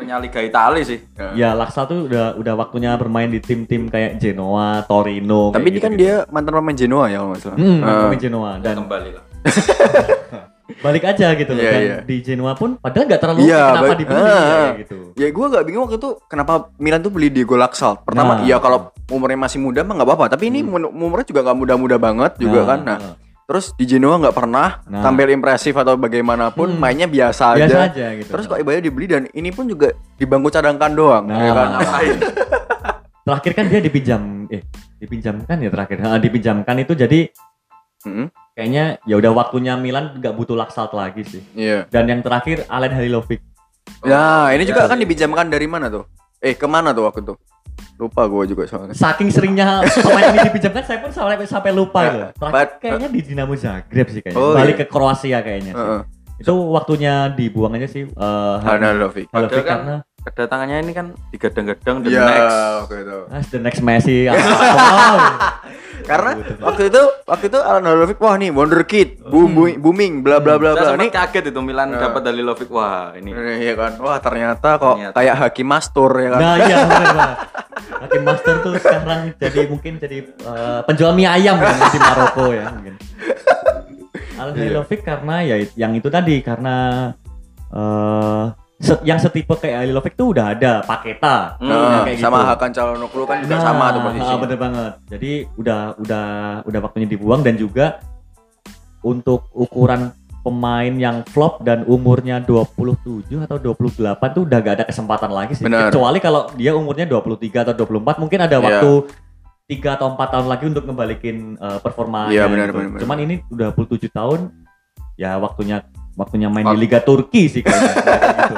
Tipenya Liga Italia sih. Ya Laksal tuh udah udah waktunya bermain di tim-tim kayak Genoa, Torino. Tapi ini kayak kan gitu-gitu. dia mantan pemain Genoa ya kalau nggak salah. Hmm, Eh, pemain Genoa dan Kembali lah. balik aja gitu loh. Iya, dan iya. di Genoa pun padahal nggak terlalu oke, kenapa baik- dibeli ah, ah. gitu. Ya gue gak bingung waktu itu kenapa Milan tuh beli Diego Laksal. Pertama, Nah. iya kalau umurnya masih muda mah nggak apa-apa. Tapi ini mun- umurnya juga nggak muda-muda banget juga kan. Nah, ah. Terus di Genoa nggak pernah Nah. tampil impresif atau bagaimanapun, Hmm. mainnya biasa, biasa aja. aja gitu. Terus kok ibaratnya dibeli dan ini pun juga di bangku cadangkan doang, Nah. ya kan? Terakhir kan dia dipinjam eh dipinjamkan ya terakhir. Ah, dipinjamkan itu jadi Mm-mm. kayaknya ya udah waktunya Milan nggak butuh Laksalt lagi sih. Iya. Dan yang terakhir Alen Halilovic. Nah, ini juga iya kan dipinjamkan dari mana tuh? Eh, ke mana tuh waktu itu? Lupa gue juga soalnya. Saking seringnya pemain ini dipinjamkan saya pun sampai sampai lupa gitu. Terakhir But- kayaknya di Dinamo Zagreb sih kayaknya. Oh, Balik iya. ke Kroasia kayaknya sih. Heeh. Itu waktunya dibuang aja sih eh Hanalovic. Padahal kan karena Kedatangannya ini kan digadang-gadang the Iya, next. oke itu. ah, the next Messi. wow. Karena waktu itu waktu itu Alan Halovic wah nih wonderkid, boom, booming, booming, bla bla bla bla. Nih kaget itu Milan Nah. dapat dari Lovic. Wah, ini Eh, Iya kan, wah ternyata kok Ternyata. kayak Hakim Mastur ya kan. Nah iya benar. Hakim Master tuh sekarang jadi mungkin jadi eh, penjual mie ayam kan di Maroko ya mungkin. Alan Iya. Halilovic karena ya yang itu tadi karena eh se- yang setipe kayak Halilovic tuh udah ada Paketa Hmm, Nah, kayak sama gitu. Hakan Calhanoglu kan juga Nah, sama tuh posisi. ah, bener banget. Jadi udah udah udah waktunya dibuang dan juga untuk ukuran pemain yang flop dan umurnya 27 atau 28 tuh udah gak ada kesempatan lagi sih. Benar. Kecuali kalau dia umurnya 23 atau 24 mungkin ada Iya. waktu tiga atau empat tahun lagi untuk ngembalikin eh, performanya. Iya, benar, gitu. benar, benar. Cuman ini udah 27 tahun ya waktunya waktunya main Wak- di Liga Turki sih kayaknya. Kayak gitu.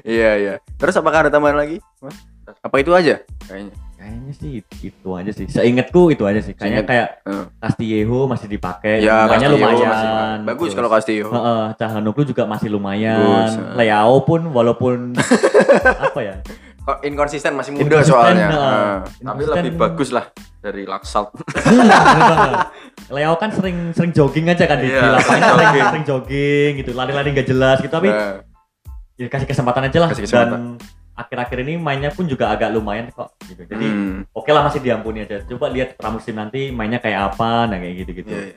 Iya iya. Terus apakah ada tambahan lagi? Mas? Apa itu aja? Kayaknya. Kayaknya sih itu aja sih. Seingatku itu aja sih. Kayaknya kayak Heeh. Castillejo masih dipakai. Ya, Castillo lumayan. masih bagus Terus, kalau Castillo. Heeh, Calhanoglu juga masih lumayan. Bagus, heeh. Leao pun walaupun apa ya? Kok inkonsisten masih muda Inkonsisten, soalnya. Heeh. tapi lebih bagus lah dari Laksalt. Bener banget. Leo kan sering sering jogging aja kan di, Iya, di lapangan sering sering, jogging. sering jogging gitu, lari-lari nggak jelas gitu tapi Nah, ya kasih kesempatan aja lah Kasih kesempatan. dan akhir-akhir ini mainnya pun juga agak lumayan kok gitu. Jadi hmm. oke lah masih diampuni aja. Coba lihat pramusim nanti mainnya kayak apa nah kayak gitu-gitu. Iya, iya.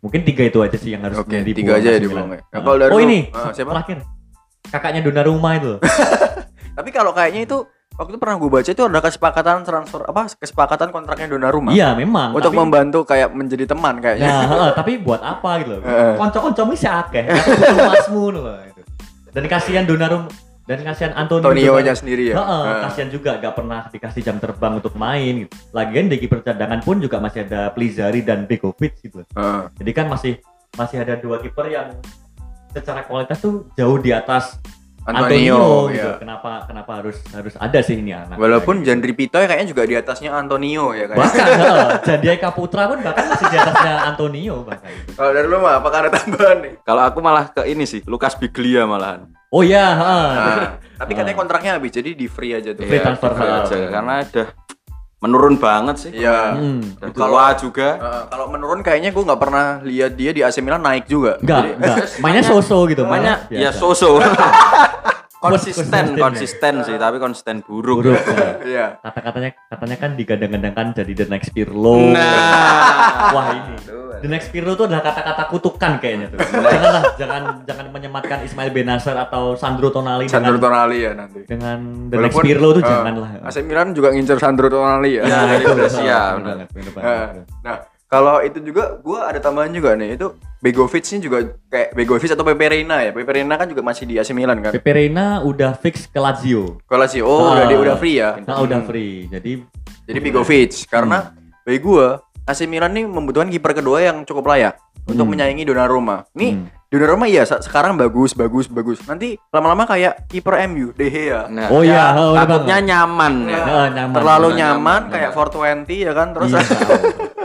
Mungkin tiga itu aja sih yang harus Oke, dibuang tiga aja ya dibuang ya. Nah, kalau dari oh ini ah, siapa? terakhir kakaknya Donnarumma itu. Tapi kalau kayaknya itu waktu itu pernah gue baca itu ada kesepakatan transfer apa kesepakatan kontraknya Donnarumma iya memang. untuk tapi- membantu kayak menjadi teman kayaknya. Nah, heeh, tapi buat apa gitu loh. Konco-koncomu sih akeh. Masmu loh itu. Dan kasihan Donnarumma dan kasihan Antonio Antonio-nya juga. sendiri ya. Heeh, Nah. kasihan juga gak pernah dikasih jam terbang untuk main gitu. Lagian di kiper cadangan pun juga masih ada Plizari dan Begovic gitu. Heeh. Jadi kan masih masih ada dua kiper yang secara kualitas tuh jauh di atas Antonio, Antonio, gitu. ya. Kenapa kenapa harus harus ada sih ini anak. Walaupun gitu. Jandri Pitoy kayaknya juga di atasnya Antonio ya kan. bahkan Jandiai Kaputra pun bahkan masih di atasnya Antonio bahkan. Kalau dari lu mah apakah ada tambahan nih? Kalau aku malah ke ini sih, Lukas Biglia malahan. Oh iya, heeh. Nah, tapi katanya kontraknya habis jadi di free aja tuh. Free Iya, transfer. free aja karena udah menurun banget sih. Iya. Hmm. Dan tua juga. Uh, kalau menurun kayaknya gue nggak pernah lihat dia di AC Milan naik juga. Enggak, Jadi- enggak. Mainnya so-so gitu, Mainnya ya so-so. Konsisten konsisten, ya. sih, tapi konsisten buruk. Buruk. ya. Iya. Kata-katanya katanya kan digadang-gadangkan jadi the next Pirlo. Nah. Wah ini. The next Pirlo itu adalah kata-kata kutukan kayaknya tuh. Janganlah, jangan jangan menyematkan Ismail Benasser atau Sandro Tonali Sandro dengan Tonali ya nanti. dengan the next Walaupun, Pirlo tuh uh, janganlah. AC Milan juga ngincer Sandro Tonali ya. Ya, dari Brescia, benar benar. banget, benar Nah, banget. nah, kalau itu juga gue ada tambahan juga nih itu Begovic ini juga kayak Begovic atau Pepe Reina ya. Pepe Reina kan juga masih di AC Milan kan. Pepe Reina udah fix ke Lazio. Kalau sih oh udah Ah. di, udah free ya. Nah, udah free. Jadi Jadi Begovic karena bagi gue AC Milan nih membutuhkan kiper kedua yang cukup layak untuk Hmm. menyaingi Donnarumma. Nih Hmm. Donnarumma iya sekarang bagus bagus bagus. Nanti lama-lama kayak kiper MU De Gea. Nah, Oh iya, oh, udah takutnya nyaman ya. Nah, nyaman. Terlalu Nyaman, nyaman, nyaman, kayak iya. 420 ya kan terus Iya.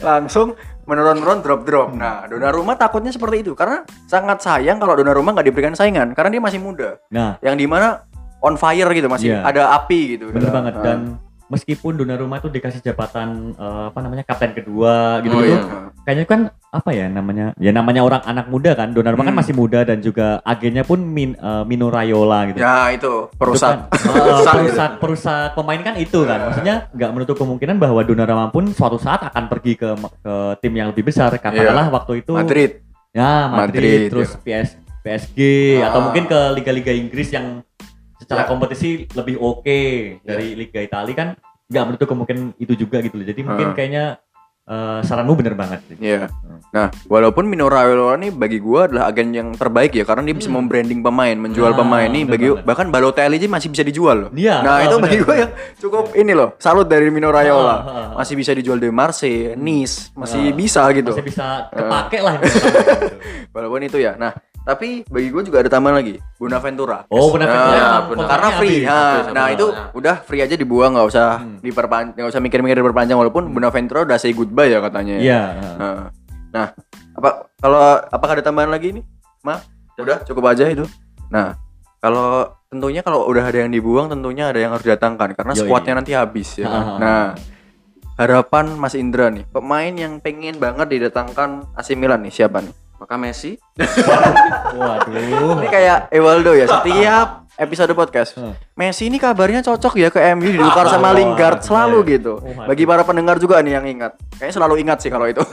langsung menurun-menurun drop-drop. Nah, Donnarumma takutnya seperti itu karena sangat sayang kalau Donnarumma nggak diberikan saingan karena dia masih muda. Nah, Yang di mana on fire gitu masih Iya. ada api gitu. bener Nah, banget nah. Meskipun Donnarumma itu dikasih jabatan eh, apa namanya kapten kedua gitu Oh, gitu iya. kayaknya kan apa ya namanya ya namanya orang anak muda kan Donnarumma kan Hmm. masih muda dan juga agennya pun min, eh, Mino Raiola gitu Ya itu perusak. Itu kan, Perusak gitu. perusak perusak pemain kan itu kan maksudnya nggak menutup kemungkinan bahwa Donnarumma pun suatu saat akan pergi ke ke tim yang lebih besar katakanlah waktu itu Madrid. ya Madrid, Madrid, terus ya. PS PSG Ah. atau mungkin ke liga-liga Inggris yang secara Ya. kompetisi lebih oke dari Liga Italia kan nggak menutup kemungkinan itu juga gitu loh jadi mungkin Ah. kayaknya eh, saranmu bener banget sih. Iya. Nah, walaupun Mino Raiola ini bagi gua adalah agen yang terbaik ya karena dia bisa membranding pemain, menjual Nah, pemain nih bener bagi banget. bahkan Balotelli aja masih bisa dijual loh. Iya, Nah, oh, itu bener, bagi gua bener. yang cukup ini loh, salut dari Mino Ah, ah, Raiola. ah. Masih bisa dijual di Marseille, Nice, masih bisa gitu. Masih bisa kepake lah. Walaupun itu ya. Nah, tapi bagi gue juga ada tambahan lagi, Bonaventura. Oh, Bonaventura Nah, benar. karena free. ha. Nah, itu ya. udah free aja dibuang nggak usah Hmm. diperpanjang, nggak usah mikir-mikir diperpanjang walaupun Bonaventura udah say goodbye ya katanya. Iya. Nah, nah, apa kalau apakah ada tambahan lagi nih? Ma, udah cukup aja itu. Nah, kalau tentunya kalau udah ada yang dibuang tentunya ada yang harus didatangkan karena Yoi. squadnya nanti habis ya. kan? Ah. Nah, harapan Mas Indra nih, pemain yang pengen banget didatangkan AC Milan nih siapa nih? Maka Messi Waduh. Ini kayak Ewaldo ya, setiap episode podcast. Hmm. Messi ini kabarnya cocok ya ke MU ditukar sama Lingard selalu iya. gitu. Oh. Bagi para pendengar juga nih yang ingat. Kayaknya selalu ingat sih kalau itu.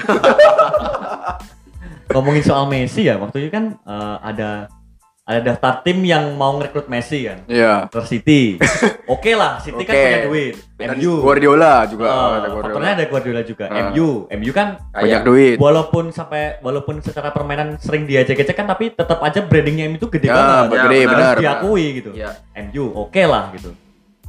Ngomongin soal Messi ya, waktu itu kan eh, ada ada daftar tim yang mau ngerekrut Messi kan. Iya. Ke City. Oke lah, City kan Oke. punya duit. Dan MU. Guardiola juga. Eh, ada Guardiola. faktornya ada Guardiola juga. Ah. MU, MU kan Banyak Kayak- duit. walaupun sampai walaupun secara permainan sering diajak-ajak kan tapi tetap aja brandingnya MU itu gede Ya, banget. gede Ya, benar. Diakui gitu. ya MU oke lah gitu.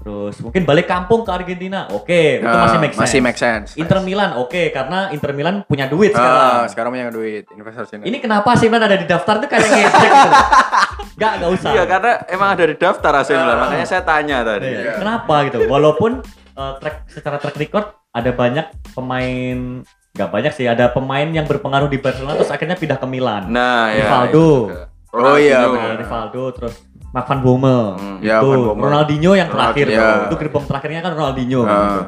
Terus mungkin balik kampung ke Argentina, oke, itu Ya, masih make sense. Masih make sense. Inter Milan oke karena Inter Milan punya duit Ah, sekarang. sekarang punya duit investasi Ini kenapa sih Milan ada di daftar tuh kayak ngejek gitu. Gak, gak usah. Iya karena emang ada di daftar AC Milan, makanya saya tanya tadi. Iya, Kenapa gitu? Walaupun uh, track secara track record ada banyak pemain nggak banyak sih, ada pemain yang berpengaruh di Barcelona terus akhirnya pindah ke Milan. Nah, ya. Rivaldo. itu juga. Oh iya, Rivaldo terus Mark van Bommel. Hmm. Ya, itu Van Bommel. Ronaldinho yang terakhir Ronaldo, tuh. ya. Itu gerbong terakhirnya kan Ronaldinho Ah. gitu.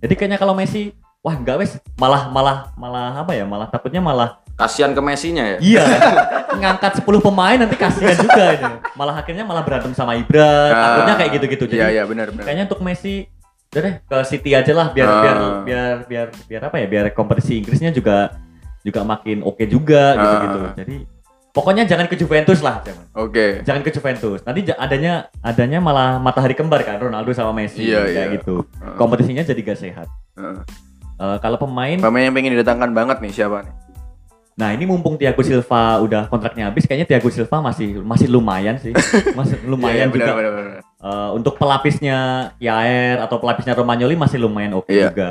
Jadi kayaknya kalau Messi wah enggak wes malah malah malah apa ya? Malah takutnya malah Kasihan ke Messi-nya ya. Iya, ngangkat 10 pemain nanti kasihan juga ini. Malah akhirnya malah berantem sama Ibra, Ah, takutnya kayak gitu-gitu. Jadi Iya, iya benar benar. kayaknya untuk Messi udah deh ke City aja lah biar Ah. biar biar biar biar apa ya? Biar kompetisi Inggrisnya juga juga makin oke juga Ah. gitu-gitu. Jadi pokoknya jangan ke Juventus lah, jangan. Oke. Jangan ke Juventus. Nanti adanya adanya malah matahari kembar kan Ronaldo sama Messi Iya, kayak iya. gitu. Kompetisinya jadi gak sehat. Heeh. Eh, kalau pemain Pemain yang pengen didatangkan banget nih siapa nih? Nah ini mumpung Thiago Silva udah kontraknya habis, kayaknya Thiago Silva masih masih lumayan sih, masih lumayan Iya, iya, juga. benar, benar, benar. Eh, untuk pelapisnya Yair atau pelapisnya Romagnoli masih lumayan oke Iya. juga.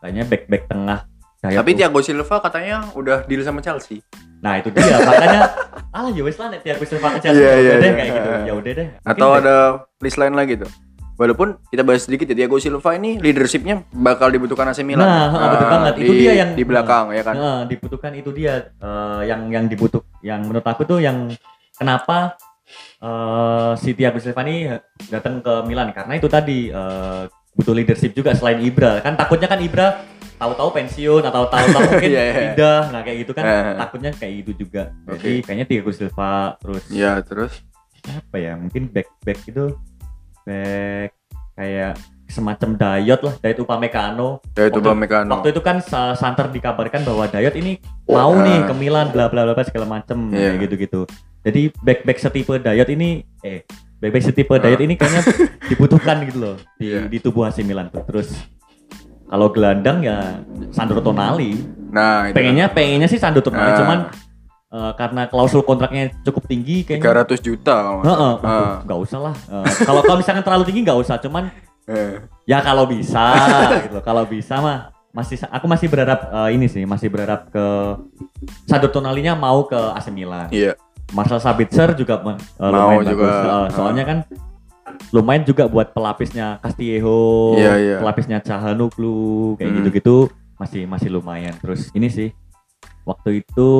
Kayaknya back back tengah. Tapi. Thiago Silva katanya udah deal sama Chelsea. Nah itu dia makanya ah ya wes lah nek Thiago Silva ke Chelsea Iya, ya iya, udah deh iya. kayak gitu. Ya udah deh. Mungkin Atau back- ada list lain lagi tuh. Walaupun kita bahas sedikit ya Thiago Silva ini leadershipnya bakal dibutuhkan AC Milan. Nah, Ah, betul banget. Itu di- dia yang- di belakang ya kan. Nah, dibutuhkan itu dia eh, yang yang dibutuh yang menurut aku tuh yang kenapa eh si Thiago Silva ini datang ke Milan karena itu tadi eh, butuh leadership juga selain Ibra. Kan takutnya kan Ibra tahu-tahu pensiun atau tahu-tahu mungkin Iya, iya. pindah. Nah, kayak gitu kan Eh. takutnya kayak gitu juga. Jadi kayaknya Thiago Silva terus Iya, terus apa ya? Mungkin back back itu back kayak semacam Dayot lah, Dayot Upamecano. ya itu Waktu- Upamecano. Waktu itu kan Sa- Santer dikabarkan bahwa Dayot ini mau Ah. nih ke Milan bla bla bla segala macem Iya. kayak gitu-gitu. Jadi back back setipe Dayot ini eh back back setipe Dayot ini kayaknya dibutuhkan gitu loh di Ah. Iya. di tubuh AC Milan tuh. Terus kalau gelandang ya Sandro Tonali. Nah, itu Pengennya pengennya sih Sandro Tonali Ah. cuman eh, karena klausul kontraknya cukup tinggi kayaknya 300 juta kalau Heeh, salah. aduh, Ah. nggak usah lah. Eh, kalau kalau misalkan terlalu tinggi nggak usah, cuman Eh, Ya kalau bisa gitu. Kalau bisa mah masih aku masih berharap eh, ini sih, masih berharap ke Sandro Tonalinya mau ke AC Milan. Iya. Marcel Sabitzer juga eh, Mau lumayan juga. bagus. Eh, soalnya kan lumayan juga buat pelapisnya Castillejo, Iya, iya. pelapisnya Cahanoglu kayak Hmm. gitu-gitu masih masih lumayan. Terus ini sih waktu itu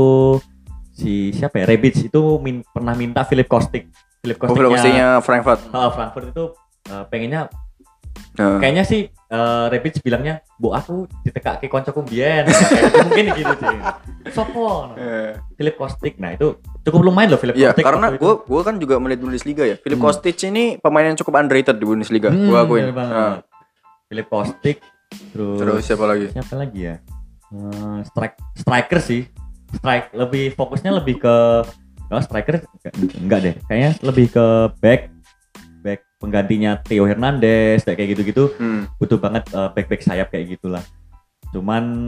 si siapa ya Rebic itu min- pernah minta Philip Kostic. Philip Oh, belum Kostiknya mestinya Frankfurt. eh, Frankfurt itu eh, pengennya Nah, kayaknya sih uh, Rebic bilangnya bu aku ditekak ke koncoku Nah, kayak gitu, mungkin gitu sih sopo eh. Philip Kostic nah itu cukup lumayan loh Philip Iya, Kostic karena gue gue kan juga melihat Bundesliga ya. Philip Hmm. Kostic ini pemain yang cukup underrated di Bundesliga. Hmm, Gue akuin. Nah, Philip Kostic terus, terus siapa lagi? siapa lagi ya Eh, strike striker sih strike lebih fokusnya lebih ke oh, striker enggak- deh kayaknya lebih ke back penggantinya Theo Hernandez kayak gitu-gitu Hmm. butuh banget uh, back back sayap kayak gitulah. Cuman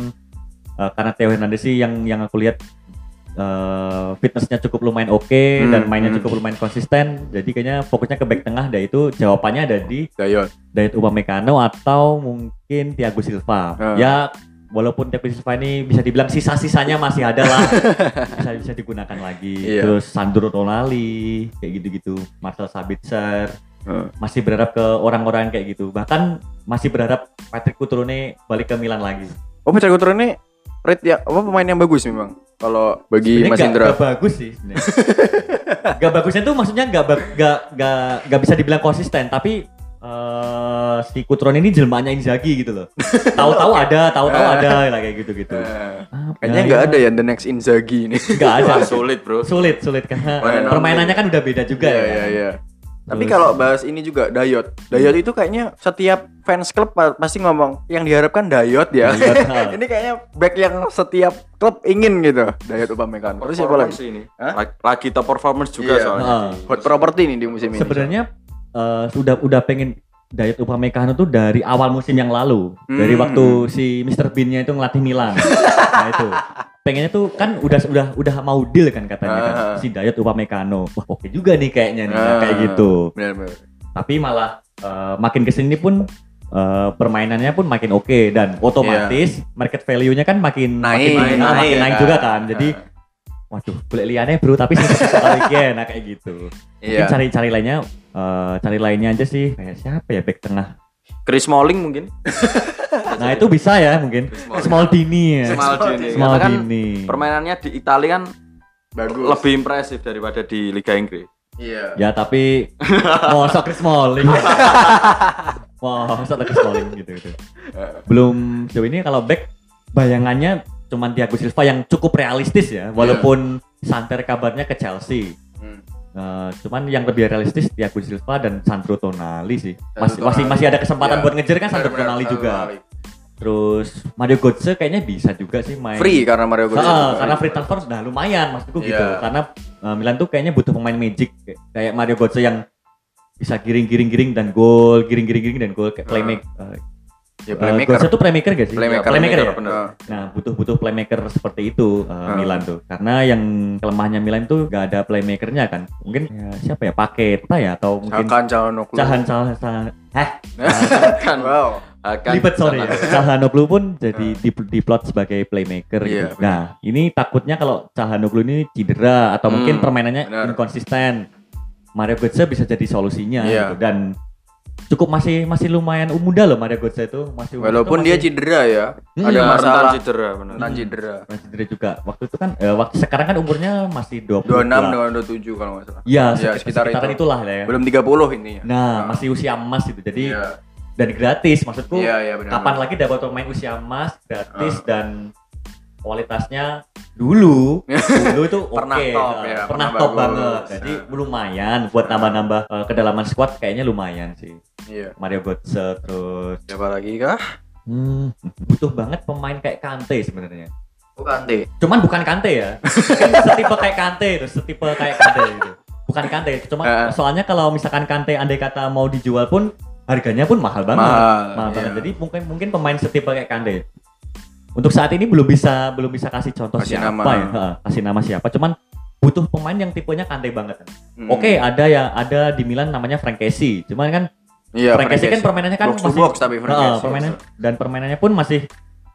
uh, karena Theo Hernandez sih yang yang aku lihat uh, fitnessnya cukup lumayan oke Hmm, dan mainnya hmm. cukup lumayan konsisten. Jadi kayaknya fokusnya ke back tengah. Dan itu jawabannya ada di Dayot. Dayot Upamecano atau mungkin Thiago Silva. Ah. Ya walaupun Thiago Silva ini bisa dibilang sisa-sisanya masih ada lah. bisa bisa digunakan lagi. Iya. Terus Sandro Tonali kayak gitu-gitu. Marcel Sabitzer Masih berharap ke orang-orang kayak gitu. Bahkan masih berharap Patrick Cutrone balik ke Milan lagi. Oh, Patrick Couture ini rate ya apa pemain yang bagus memang. Kalau bagi Sebenarnya Mas Indra. nggak bagus sih. Gak bagusnya tuh maksudnya gak, gak, gak, gak bisa dibilang konsisten. Tapi eh si Cutrone ini jelmaannya Inzaghi gitu loh. Tahu-tahu ada, tahu-tahu ada lah kayak gitu-gitu. Eh, Ah, kayaknya ya, nggak ya. ada ya the next Inzaghi ini. Nggak ada. Wah, sulit bro. Sulit, sulit karena Permainan permainannya kan udah beda juga Iya, ya. iya, iya. Tapi kalau bahas ini juga Dayot. Dayot itu kayaknya setiap fans klub pa- pasti ngomong yang diharapkan Dayot ya. Dayot, ha. ini kayaknya back yang setiap klub ingin gitu. Dayot Upamecano. Terus siapa lagi? Ini. Hah? Lagi, top performance juga Iya. soalnya. Ah. Hot property nih di musim ini. Sebenarnya eh, sudah udah pengen Dayot Upamecano tuh dari awal musim yang lalu, dari Hmm. waktu si Mr Bean-nya itu ngelatih Milan. nah itu. Pengennya tuh kan udah udah udah mau deal kan katanya kan Ah. si Dayot Upamecano. Wah, oke juga nih kayaknya nih Ah. kayak gitu. Benar, benar. Tapi malah eh, makin ke sini pun eh, permainannya pun makin oke dan otomatis market value-nya kan makin. Naik, makin, naik, makin naik kan. juga kan. Jadi waduh, boleh liane bro, tapi sih kali nah kayak gitu. Mungkin Iya. cari-cari lainnya eh, cari lainnya aja sih kayak siapa ya back tengah Chris Smalling mungkin. nah itu bisa ya mungkin small dini ya Small Dini. small kan dini permainannya di Italia kan Bagus. lebih impresif daripada di Liga Inggris. Iya. ya tapi mosok Chris Smalling mosok Chris Smalling gitu gitu belum jauh ini kalau back bayangannya cuman Thiago Silva yang cukup realistis ya walaupun santer kabarnya ke Chelsea Eh, cuman yang lebih realistis Thiago Silva dan Sandro Tonali sih Sandro masih masih Tonali. masih ada kesempatan Ya. buat ngejar kan Sandro Tonali juga Tonali. Terus Mario Götze kayaknya bisa juga sih main. Free karena Mario Götze. Ah, karena free transfer sudah lumayan maksudku gitu. Iya. Karena uh, Milan tuh kayaknya butuh pemain magic kayak- Mario Götze yang bisa giring-giring-giring dan gol, giring-giring-giring dan gol kayak playmaker. Uh, Ya, uh, Götze tuh playmaker gak sih? Playmaker, playmaker ya. bener. Ah. Nah, butuh-butuh playmaker seperti itu uh, Ah. Milan tuh. Karena yang kelemahannya Milan tuh gak ada playmakernya kan. Mungkin ya, siapa ya? Paketa ya atau mungkin Calhanoglu. Cahan Cahan Cahan Heh, Kan Wow. akan Libet sorry ya. Calhanoglu pun jadi Ah. di, diplot sebagai playmaker Iya, gitu. Nah, ini takutnya kalau Calhanoglu ini cedera atau mungkin Hmm, permainannya benar. inkonsisten. Mario Götze bisa jadi solusinya Iya. gitu. Dan cukup masih masih lumayan muda loh Mario Götze itu masih Walaupun itu dia masih- cedera ya, Hmm, ada masalah rentan cedera benar. rentan cedera. masih cedera juga waktu itu kan eh, waktu sekarang kan umurnya masih 20 26 dengan 27 kalau nggak salah. Iya, Ya, sek- sekitar sekitaran itu. itulah ya. Belum 30 ini ya. Nah, masih usia emas itu. Jadi Iya. dan gratis maksudku. Iya, iya benar. kapan lagi dapat pemain usia emas gratis dan kualitasnya dulu dulu itu oke Pernah top eh, ya, pernah pernah top bagus. banget jadi Nah. lumayan buat nambah-nambah eh, kedalaman squad kayaknya lumayan sih Iya. Mario Götze terus Siapa lagi kah? hmm, butuh banget pemain kayak Kante sebenarnya Bukan T. cuman bukan Kante ya setipe kayak Kante terus setipe kayak Kante gitu bukan Kante cuma Eh. soalnya kalau misalkan Kante andai kata mau dijual pun harganya pun mahal banget Mahal, mahal iya. banget jadi mungkin mungkin pemain setipe kayak Kante untuk saat ini belum bisa belum bisa kasih contoh Kasih siapa nama. ya kasih nama siapa cuman butuh pemain yang tipenya Kante banget Hmm. oke ada yang ada di Milan namanya Frank Kessie cuman kan Iya, Frank Kessie kan permainannya kan box masih box tapi Frank Kessie. permainan dan permainannya pun masih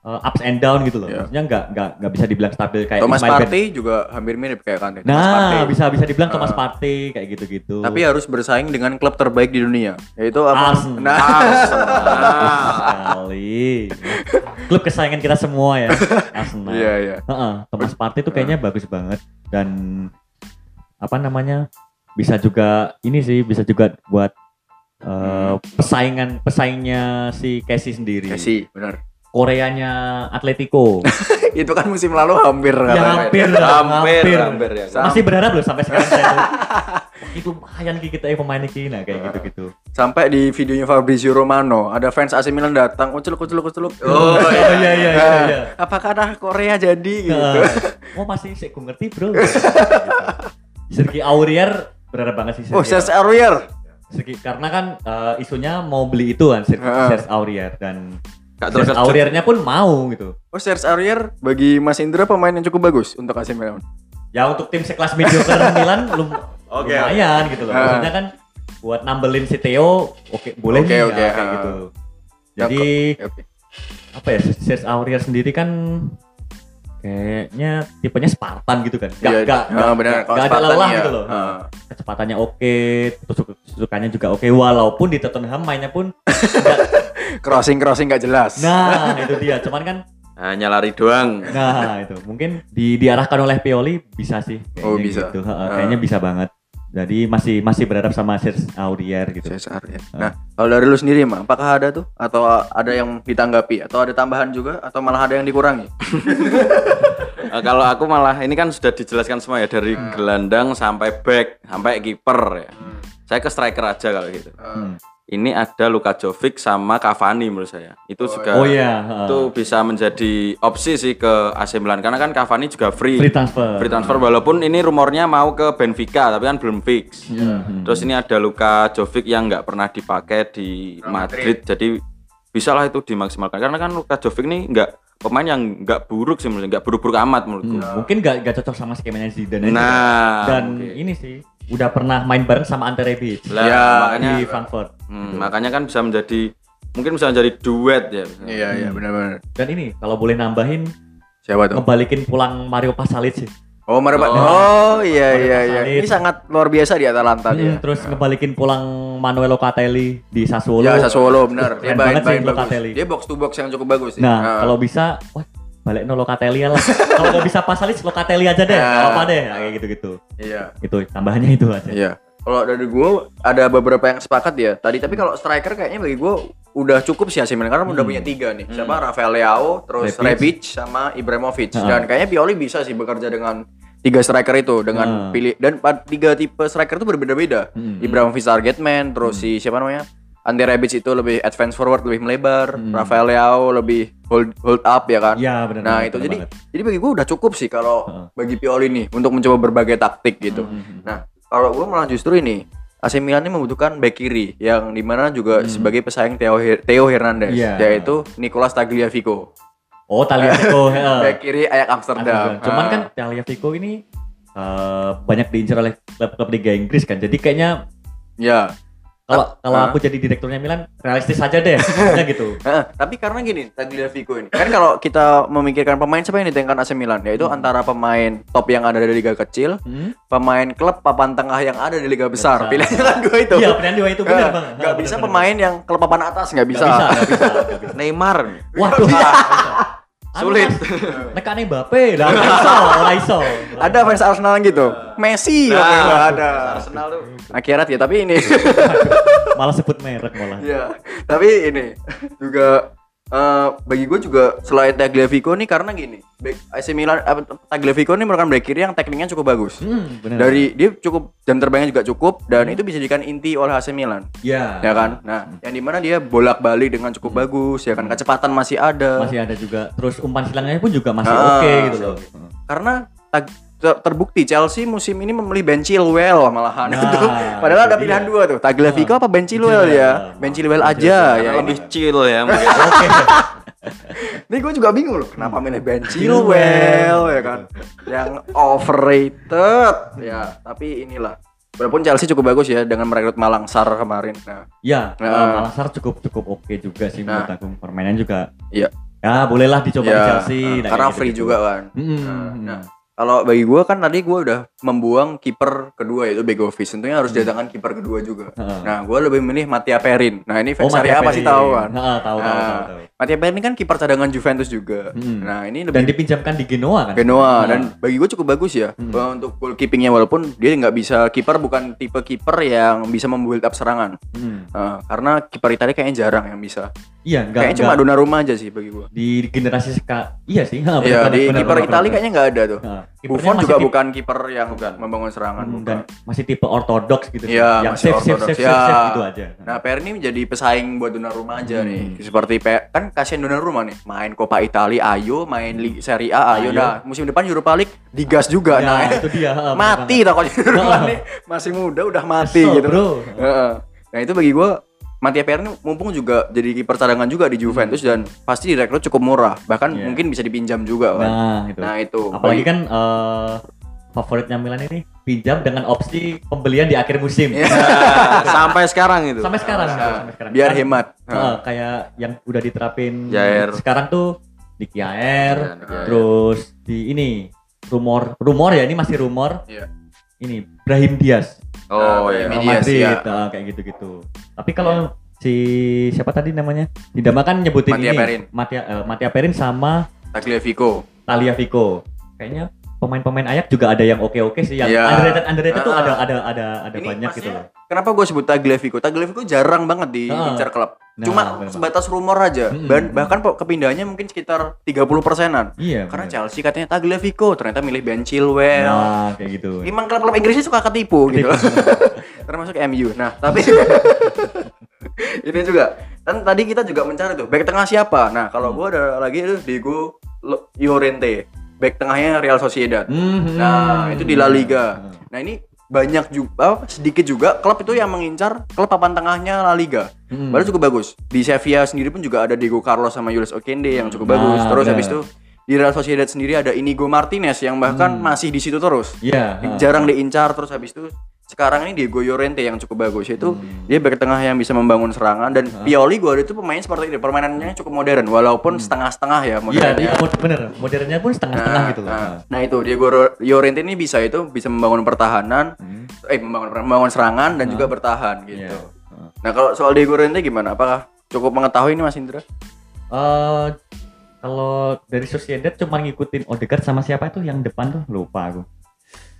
uh, ups and down gitu loh. Iya. Maksudnya nggak nggak nggak bisa dibilang stabil kayak Thomas Partey juga hampir mirip kayak. Thomas Nah, Partey. bisa bisa dibilang Thomas Ah. Partey kayak gitu-gitu. Tapi harus bersaing dengan klub terbaik di dunia, yaitu apa? Arsenal. Nah, sekali. Klub kesayangan kita semua ya, Arsenal. iya iya. Heeh, Thomas Partey itu kayaknya bagus banget dan apa namanya? Bisa juga ini sih bisa juga buat uh, pesaingan pesaingnya si Casey sendiri. Messi, benar. Koreanya Atletico. Itu kan musim lalu hampir ya katanya. hampir, Hampir, hampir, hampir ya. Masih berharap loh sampai sekarang saya tuh. Itu lumayan Ki, kita ya pemain ini nah kayak gitu-gitu. Sampai di videonya Fabrizio Romano, ada fans AC Milan datang, uceluk uceluk uceluk. Oh, iya iya iya iya. iya. Apakah ada Korea jadi gitu? Nah, oh masih saya ngerti bro. Gitu. Sergi Aurier berharap banget sih Oh, Sergi. Aurier. Sergi- karena kan eh, isunya mau beli itu kan Sergi. Serge Aurier dan Serge terkejut. Auriernya pun mau gitu. Oh, Serge Aurier bagi Mas Indra pemain yang cukup bagus untuk AC Milan. Ya untuk tim sekelas mediocre Milan lum Oke, lumayan gitu loh. Ah. Maksudnya kan buat nambelin si Theo oke boleh Oke, nih oke, ya, kayak ah. gitu. Jadi Oke. apa ya Serge Aurier sendiri kan kayaknya tipenya Spartan gitu kan. Gak, Iya, gak, ah, gak, benar. gak, gak ada lelah ya, gitu loh. ah. Kecepatannya oke, terus sukanya juga oke walaupun di Tottenham mainnya pun nggak- Crossing crossing gak jelas. nah itu dia. Cuman kan Hanya lari doang. Nah itu mungkin di, diarahkan oleh Pioli bisa sih. kayaknya Oh, bisa. gitu. Ha, Ah. Kayaknya bisa banget. Jadi masih masih berharap sama Aurier gitu. Serge Aurier. Nah, kalau dari lu sendiri mah, apakah ada tuh atau ada yang ditanggapi atau ada tambahan juga atau malah ada yang dikurangi? Eh, kalau aku malah ini kan sudah dijelaskan semua ya dari Hmm. gelandang sampai back sampai kiper ya. Saya ke striker aja kalau gitu. Hmm. Ini ada Luka Jovic sama Cavani menurut saya. Itu juga Oh iya. itu bisa menjadi opsi sih ke AC Milan karena kan Cavani juga free. Free transfer. Free transfer walaupun ini rumornya mau ke Benfica tapi kan belum fix. Hmm. Terus ini ada Luka Jovic yang nggak pernah dipakai di Madrid, jadi bisalah itu dimaksimalkan karena kan Luka Jovic nih nggak pemain yang nggak buruk sih menurut nggak buruk-buruk amat menurutku. Hmm, Mungkin gak, gak cocok sama skemanya Zidane. aja. Nah, Dan oke. ini sih udah pernah main bareng sama Ante Rebic Lah, Ya, makanya di Frankfurt. hmm, makanya kan bisa menjadi mungkin bisa menjadi duet ya. Iya, iya benar-benar. Dan ini kalau boleh nambahin Siapa tuh? ngebalikin pulang Mario Pasalic sih. Oh, Mara Oh. Oh, iya Mario iya iya. Pasalic. Ini sangat luar biasa di Atalanta Hmm, dia. terus ngebalikin pulang Manuel Locatelli di Sassuolo. Ya, Sassuolo benar. Dia Keren banget sih baik-baik bagus. Locatelli. Dia box to box yang cukup bagus sih. Nah, kalau bisa, wah balik no Locatelli lah. kalau nggak bisa Pasalic, Locatelli aja deh. Nah. apa deh, Nah, kayak gitu-gitu. Iya. Itu tambahannya itu aja. Iya. Kalau dari gue ada beberapa yang sepakat ya tadi tapi kalau striker kayaknya bagi gue udah cukup sih AC Milan karena udah punya tiga nih siapa Rafael Leao terus Rebic. Rebic sama Ibrahimovic dan kayaknya Pioli bisa sih bekerja dengan tiga striker itu dengan pilih dan tiga tipe striker itu berbeda-beda Hmm. Ibrahimovic target man terus si siapa namanya Ante Rebic itu lebih advance forward lebih melebar Hmm. Rafael Leao lebih hold hold up ya kan Iya benar. Nah itu jadi banget. jadi bagi gue udah cukup sih kalau Heeh. bagi Pioli nih untuk mencoba berbagai taktik gitu. Hmm. Nah kalau gue malah justru ini AC Milan ini membutuhkan back kiri yang di mana juga sebagai pesaing Theo, Theo Hernandez Hmm. Iya. yaitu Nicolas Tagliafico Oh Tagliafico. back kiri Ajax Amsterdam. Cuman Ah. kan Tagliafico ini eh, banyak diincar oleh klub-klub Liga Inggris kan. Jadi kayaknya ya Kalau kalau Ah. aku jadi direkturnya Milan, realistis aja deh, maksudnya gitu. Tapi karena gini, Tagliafico ini. Kan kalau kita memikirkan pemain siapa yang ditengkan AC Milan, yaitu antara pemain top yang ada dari liga kecil, Hmm? pemain klub papan tengah yang ada di liga besar. Besar. Pilihannya kan dua itu. Iya, pilihan dua itu benar, Bang. nggak Ah, bisa pemain yang klub papan atas nggak bisa. Nggak bisa, nggak bisa, nggak bisa. Neymar. Waduh, Sulit. Nekane Mbappe, lah iso, nggak iso. Ada fans Arsenal gitu. Messi Nah, oke, nggak ada. Arsenal tuh. Akhirat ya, tapi ini. malah sebut merek malah. Iya. Tapi ini juga eh, bagi gue juga selain Tagliafico nih karena gini, back AC Milan eh, Tagliafico ini merupakan back kiri yang tekniknya cukup bagus. Hmm, benar. Dari dia cukup jam terbangnya juga cukup dan itu bisa dijadikan inti oleh AC Milan. ya, Ya kan? Nah, yang di mana dia bolak-balik dengan cukup bagus ya kan, kecepatan masih ada. masih ada juga. Terus umpan silangnya pun juga masih Ah, oke gitu loh. Karena tag- terbukti Chelsea musim ini memilih Ben Chilwell malahan Nah, itu. Padahal ada pilihan dia. dua tuh, Tagliafico apa Ben Chilwell ya? Ben Chilwell aja ya. Lebih chill ya mungkin. Ini gue juga bingung loh, kenapa milih Ben Chilwell ya kan? Yang overrated ya, tapi inilah. Walaupun Chelsea cukup bagus ya dengan merekrut Malang Sar kemarin. Nah, Ya, Nah. uh, Malasar cukup cukup oke juga sih menurut Nah. aku. Permainan juga. Iya. Ya, bolehlah dicoba di ya, Chelsea. nah, nah, karena free gitu-gitu. juga kan. Mm-mm. Nah, nah, kalau bagi gue kan tadi gue udah membuang kiper kedua yaitu Begovic. Tentunya harus datangkan kiper kedua juga. Nah, gue lebih milih Mattia Perin. Nah, ini fans Oh, Serie A Mattia pasti Perin. tahu kan. Heeh, tahu, tahu, Nah, tahu, tahu. Mattia Perin ini kan kiper cadangan Juventus juga. Hmm. Nah, ini Dan lebih dipinjamkan di Genoa kan? Genoa Nah. dan bagi gue cukup bagus ya Hmm. uh, untuk goalkeepingnya walaupun dia nggak bisa kiper bukan tipe kiper yang bisa membuild up serangan Hmm. Uh, karena kiper Italia kayaknya jarang yang bisa Iya, enggak. kayaknya cuma Donnarumma aja sih bagi gue di generasi seka iya sih Iya di kiper Italia kayaknya nggak ada tuh Nah, Buffon juga tipe- bukan kiper yang membangun serangan hmm, bukan. dan masih tipe ortodoks gitu. Iya, yang masih save, ortodoks. save, Ya. save, save gitu aja Nah, Per ini menjadi pesaing buat Donnarumma aja Hmm. nih. Seperti Pe- kan kasihan Donnarumma nih, main Coppa Italia ayo, main Liga Serie A ayo. Ayo. Nah, musim depan Europa League digas juga. Nah, nah, itu dia, mati takutnya Donnarumma nih masih muda udah mati Kesel, gitu. bro. Nah, itu bagi gua Mattia Perni mumpung juga jadi kiper cadangan juga di Juventus dan pasti direkrut cukup murah. Bahkan Iya. mungkin bisa dipinjam juga kan. nah itu Nah, itu. apalagi Bagi- kan eh, favoritnya Milan ini pinjam dengan opsi pembelian di akhir musim. Nah, sampai sekarang itu. sampai sekarang Nah, sampai sekarang biar Kan, hemat. eh, kayak yang udah diterapin Jair. sekarang tuh di Kiaer Jair. terus di ini rumor rumor ya ini masih rumor Iya. ini Brahim Diaz Oh Nah, iya. Madrid ya. nah, kayak gitu-gitu tapi kalau si siapa tadi namanya Didama kan nyebutin Mattia ini Perin. Mattia eh, Mattia Perin sama Tagliafico. Tagliafico kayaknya pemain-pemain Ayak juga ada yang oke-oke sih yang Iya. underrated underrated tuh Ah. ada ada ada ada Ini banyak gitu loh Kenapa gue sebut Tagliafico? Tagliafico jarang banget di Ah. incar klub. Nah, Cuma bener sebatas rumor aja. Ban- bahkan kepindahannya mungkin sekitar 30 persenan. iya Karena bener. Chelsea katanya Tagliafico, ternyata milih Ben Chilwell. nah kayak gitu Emang klub-klub Inggrisnya suka ketipu gitu. Termasuk MU. Nah, tapi ini juga. Kan tadi kita juga mencari tuh back tengah siapa. Nah, kalau Hmm. gua ada lagi itu Diego Lo- Llorente. Back tengahnya Real Sociedad. Mhm. Nah, itu di La Liga. Hmm. Nah, ini banyak juga sedikit juga klub itu yang mengincar klub papan tengahnya La Liga. Hmm. Baru cukup bagus. Di Sevilla sendiri pun juga ada Diego Carlos sama Jules Okende yang cukup Nah, bagus. Terus benar. habis itu di Real Sociedad sendiri ada Inigo Martinez yang bahkan masih di situ terus. Iya. ha. Jarang diincar terus habis itu sekarang ini Diego Llorente yang cukup bagus itu Hmm. dia back tengah yang bisa membangun serangan dan Pioli gua itu pemain seperti ini permainannya cukup modern walaupun setengah-setengah ya Hmm. Iya, modernnya. iya mod- bener. Modernnya pun setengah-setengah gitu loh. Nah, nah itu Diego Llorente ini bisa itu bisa membangun pertahanan, Hmm. eh membangun membangun serangan dan juga bertahan gitu. Iya. Heeh. Nah kalau soal Diego Llorente gimana? Apakah cukup mengetahui ini Mas Indra? Eh, kalau dari Sociedad cuma ngikutin Odegaard sama siapa itu yang depan tuh lupa aku.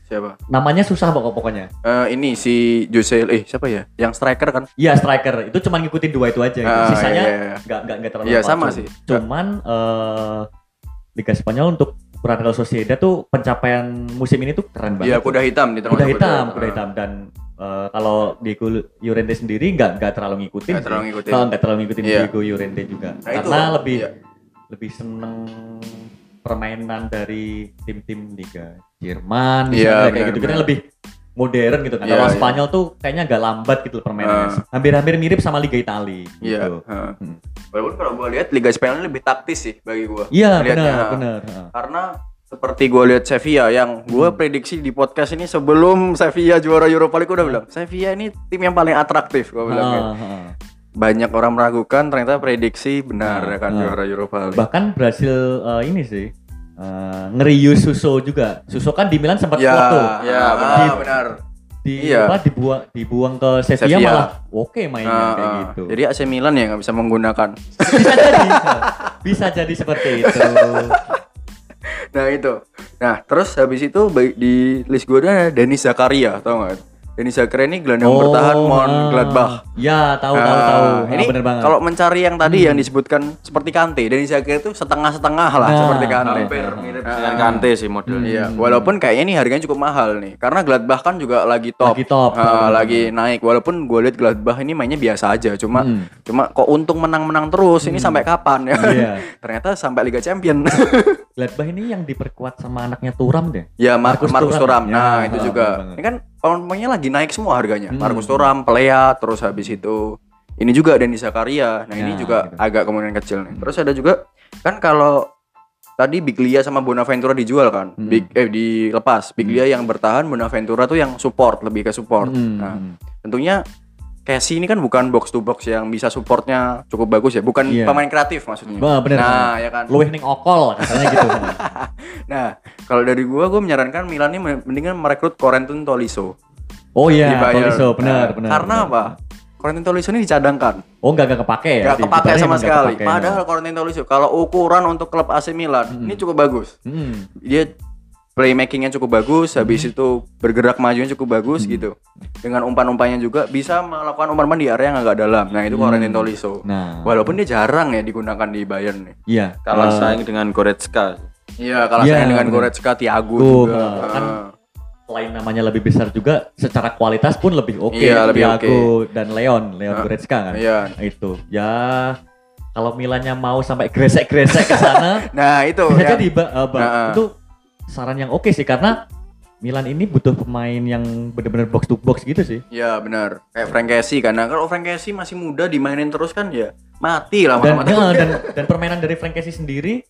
Siapa? Namanya susah pokok pokoknya. Eh, ini si Jose eh siapa ya? Yang striker kan? Iya striker itu cuma ngikutin dua itu aja. gitu. Ah, Sisanya iya, iya. nggak nggak nggak terlalu. Iya, sama sih. Cuman eh Liga Spanyol untuk ukuran Real Sociedad tuh pencapaian musim ini tuh keren banget. Iya, kuda hitam di kuda hitam, kuda Ah. hitam dan eh, kalau Diego Llorente sendiri nggak nggak terlalu ngikutin. Nggak terlalu ngikutin. Nggak terlalu ngikutin Iya. Diego Llorente juga. Nah, itu, Karena lebih iya. lebih seneng permainan dari tim-tim Liga Jerman, Iya, misalnya kayak gitu. Benar. lebih modern gitu kan. Iya, Kalau iya. Spanyol tuh kayaknya agak lambat gitu permainannya. Ah. Hampir-hampir mirip sama Liga Italia Iya. gitu. heeh. Hmm. Walaupun kalau gua lihat Liga Spanyol lebih taktis sih bagi gua. Iya, benar, heeh. benar. heeh. Karena seperti gue lihat Sevilla yang gue prediksi di podcast ini sebelum Sevilla juara Europa League gue udah bilang Sevilla ini tim yang paling atraktif gue bilang gitu. Ah, ah. Banyak orang meragukan ternyata prediksi benar ya kan ah. juara Europa League bahkan berhasil eh, ini sih eh, ngerius Suso juga. Suso kan di Milan sempat ya foto ya Di- benar benar. di Iya. apa dibuang dibuang ke Sevilla, Sevilla. malah oke mainnya Ah, kayak ah. gitu. Jadi AC Milan ya nggak bisa menggunakan. Bisa jadi bisa jadi seperti itu. Nah itu. Nah terus habis itu baik di list gue ada Denis Zakaria tau nggak Denis Zakaria ini gelandang bertahan Mon ah. Gladbach ya tahu tahu Nah, tahu Ah, Ini bener banget Hmm. kalau mencari yang tadi yang disebutkan seperti Kante, Denis Zakaria itu setengah-setengah lah Nah, seperti Kante. Hampir mirip dengan Kante sih modelnya. Iya, walaupun kayaknya ini harganya cukup mahal nih, karena Gladbach kan juga lagi top, Lagi top. Ah, lagi naik. Walaupun gue lihat Gladbach ini mainnya biasa aja, cuma Hmm. cuma kok untung menang-menang terus. Ini sampai kapan ya? Iya. Ternyata sampai Liga Champion. Gladbach ini yang diperkuat sama anaknya Turam deh ya Thuram. Thuram. Nah, Ya, itu ah, juga. Ini kan pemainnya lagi naik semua harganya. Hmm. Marcus Thuram, Pelea, terus habis itu ini juga Denis Zakaria. Nah, ini Ya, juga gitu. agak kemungkinan kecil nih. Terus ada juga kan kalau tadi Biglia sama Bonaventura dijual kan. Hmm. Big eh dilepas. Biglia yang bertahan, Bonaventura tuh yang support, lebih ke support. Hmm. Nah, tentunya Casey ini kan bukan box to box yang bisa supportnya cukup bagus ya, bukan Iya. pemain kreatif maksudnya. Wah, bener. Nah, ya kan. luwih ning okol katanya gitu Nah, kalau dari gua gua menyarankan Milan ini mendingan merekrut Corentin Tolisso. oh iya Dibayar. Tolisso benar Nah, benar Karena benar. apa? Corentin Tolisso ini dicadangkan. oh enggak enggak kepake ya Gak Di- kepake sama sekali. kepake. Padahal Corentin Tolisso kalau ukuran untuk klub AC Milan ini cukup bagus. Hmm. Dia playmakingnya cukup bagus, habis itu bergerak majunya cukup bagus gitu. Dengan umpan-umpannya juga bisa melakukan umpan-umpan di area yang agak dalam. Nah itu Corentin Tolisso. nah Walaupun dia jarang ya digunakan di Bayern nih. iya Kalah Eh, saing dengan Goretzka. Iya, kalau Iya, saya dengan bener. Goretzka, Thiago Tuh, juga. kan Ah. selain namanya lebih besar juga secara kualitas pun lebih oke Iya, lebih Thiago dan Leon Leon Ah, Goretzka kan Iya. itu ya kalau Milannya mau sampai gresek-gresek ke sana Nah itu bisa ya. jadi Ba- Bang. Nah. itu saran yang oke sih karena Milan ini butuh pemain yang benar-benar box to box gitu sih Ya benar. Kayak Frank Casey karena kalau Frank Casey masih muda dimainin terus kan ya mati lah dan ya, dan dan permainan dari Frank Casey sendiri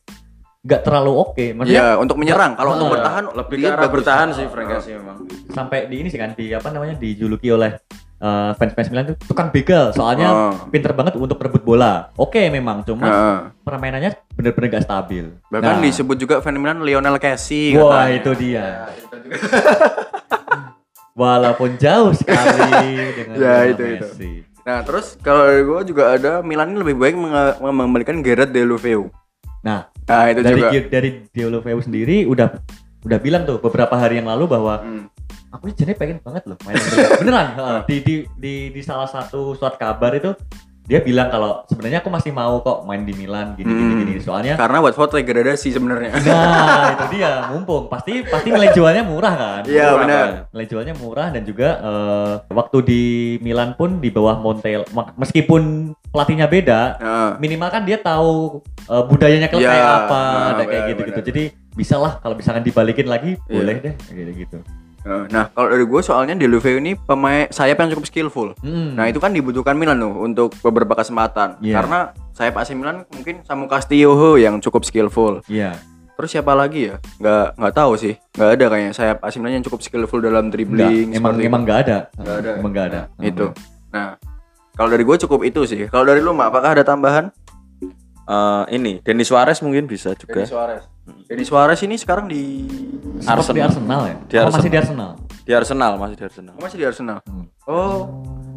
nggak terlalu oke maksudnya Ya untuk menyerang. Kalau untuk Ah, bertahan Lebih dia bertahan sih Frank Casey memang. sampai di ini sih kan di apa namanya dijuluki oleh eh, fans-fans Milan itu tukang begal soalnya Oh. pinter banget untuk rebut bola oke memang cuma Heeh. permainannya bener-bener gak stabil Bahkan Nah, disebut juga fan Milan Lionel Casey wah katanya. itu dia walaupun jauh sekali dengan Ya, Lionel itu, itu. Messi. Nah terus kalau dari gue juga ada Milan ini lebih baik menge- mengembalikan Gerard Deulofeu. nah Nah itu dari juga. dari Deulofeu sendiri udah udah bilang tuh beberapa hari yang lalu bahwa Hmm. Aku sih jadi pengen banget loh main beneran heeh. di, di di di salah satu surat kabar itu dia bilang kalau sebenarnya aku masih mau kok main di Milan gini gini Hmm. gini soalnya Karena Watford degradasi sebenarnya. nah itu dia mumpung pasti pasti nilai jualnya murah kan Iya benar. nilai jualnya murah dan juga eh, waktu di Milan pun di bawah Montel meskipun pelatihnya beda Heeh. minimal kan dia tahu eh, budayanya klub Ya, kayak apa nah, ada kayak benar, gitu-gitu benar. jadi bisa lah kalau misalkan dibalikin lagi Iya. boleh deh kayak gitu Heeh. Nah kalau dari gue soalnya Deulofeu ini pemain sayap yang cukup skillful. Hmm. Nah itu kan dibutuhkan Milan tuh untuk beberapa kesempatan. Iya. Karena sayap AC Milan mungkin Samu Castillo yang cukup skillful. iya Terus siapa lagi ya? Nggak nggak tahu sih. Nggak ada kayaknya sayap AC Milan yang cukup skillful dalam dribbling. emang seperti emang nggak ada. Nggak ada. Emang nggak ada. itu. Itu. Nah kalau dari gue cukup itu sih. Kalau dari lu Mak, apakah ada tambahan? Eh, ini Denis Suarez mungkin bisa juga. Denis Suarez. Denis Suarez ini sekarang di Sempat di Arsenal ya? Di Oh, masih Arsenal. di Arsenal. Di Arsenal masih di Arsenal. oh, masih di Arsenal. Hmm. Oh.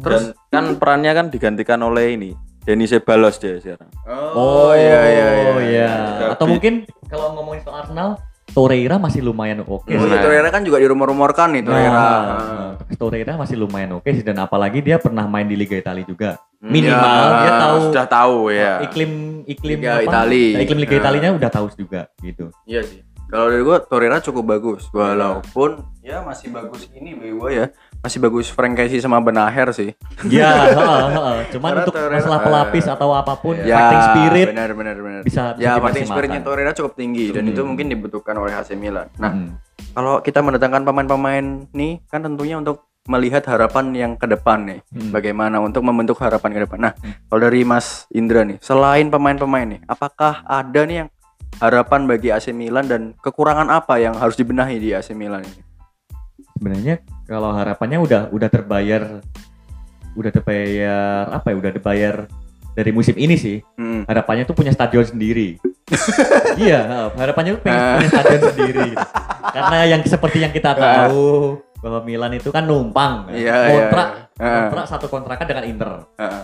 Terus Dan kan perannya kan digantikan oleh ini Denis Ceballos dia sekarang. Oh, iya iya iya. Oh iya. Juga Atau mungkin kalau ngomongin soal Arsenal, Torreira masih lumayan oke. Sih. iya, Torreira kan juga dirumor-rumorkan nih Torreira. Nah, Torreira masih lumayan oke sih dan apalagi dia pernah main di Liga Italia juga. Hmm, Minimal ya, dia tahu Sudah tahu ya. iklim iklim Liga apa? Itali. Nah, iklim Liga Nah. Italinya udah tahu juga gitu. Iya sih. Kalau dari gua Torreira cukup bagus walaupun ya masih bagus ini bagi gua ya. Masih bagus Frank Casey sama Benaher sih. Ya, heeh, heeh. cuman Karena untuk Torreira- masalah pelapis atau apa pun Ya, fighting spirit benar benar benar. bisa Ya, fighting spiritnya Torreira cukup tinggi dan Hmm. itu mungkin dibutuhkan oleh AC Milan. Nah, Hmm. kalau kita mendatangkan pemain-pemain nih kan tentunya untuk melihat harapan yang ke depan nih. Hmm. Bagaimana untuk membentuk harapan ke depan. Nah, kalau dari Mas Indra nih, selain pemain-pemain nih, apakah ada nih yang harapan bagi AC Milan dan kekurangan apa yang harus dibenahi di AC Milan ini? sebenarnya kalau harapannya udah udah terbayar udah terbayar apa ya udah terbayar dari musim ini sih Hmm. harapannya tuh punya stadion sendiri iya harapannya tuh pengen Ah. punya stadion sendiri gitu. karena yang seperti yang kita tahu bahwa Milan itu kan numpang iya, kontrak iya. Ah. kontrak satu kontrakan dengan Inter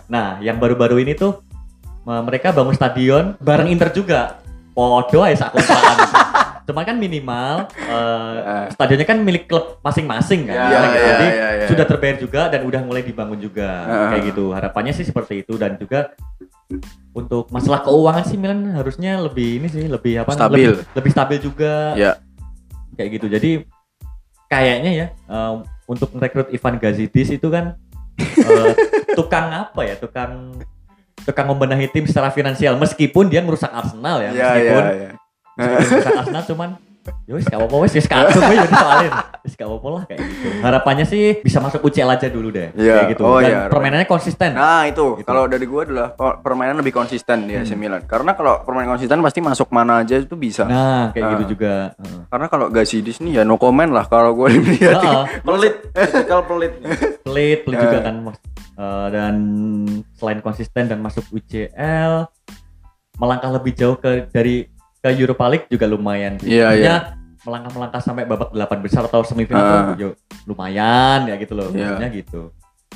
nah yang baru-baru ini tuh me- mereka bangun stadion bareng Inter juga podo aja itu. Cuman kan minimal eh, Ah. stadionnya kan milik klub masing-masing kan. Iya, Nah, iya, Jadi iya, iya. sudah terbayar juga dan udah mulai dibangun juga Ah. kayak gitu. Harapannya sih seperti itu dan juga untuk masalah keuangan sih Milan harusnya lebih ini sih lebih apa Stabil. lebih, lebih stabil juga Ya. kayak gitu. Jadi kayaknya ya eh, untuk merekrut Ivan Gazidis itu kan eh, tukang apa ya? Tukang tukang membenahi tim secara finansial meskipun dia merusak Arsenal ya, Iya, iya, meskipun iya. meskipun merusak Arsenal cuman ya wis gak apa-apa wis wis kacau gue jadi soalin wis gak apa-apa lah kayak gitu harapannya sih bisa masuk UCL aja dulu deh Iya. kayak gitu Oh, dan iya, permainannya konsisten Nah itu Gitu. kalau dari gua adalah oh, permainan lebih konsisten di AC Milan. Karena kalau permainan konsisten pasti masuk mana aja itu bisa. nah kayak Ah. gitu juga Heeh. Karena kalau Gazidis nih ya no comment lah kalau gua lihat. Heeh. Pelit, tipikal pelit. pelit pelit juga Eh. kan Mas. Eh, dan selain konsisten dan masuk UCL melangkah lebih jauh ke dari ke Europa League juga lumayan sih. Iya, Maksudnya melangkah-melangkah sampai babak delapan besar atau semifinal Ah. tuh yo, lumayan ya gitu loh Iya. maksudnya gitu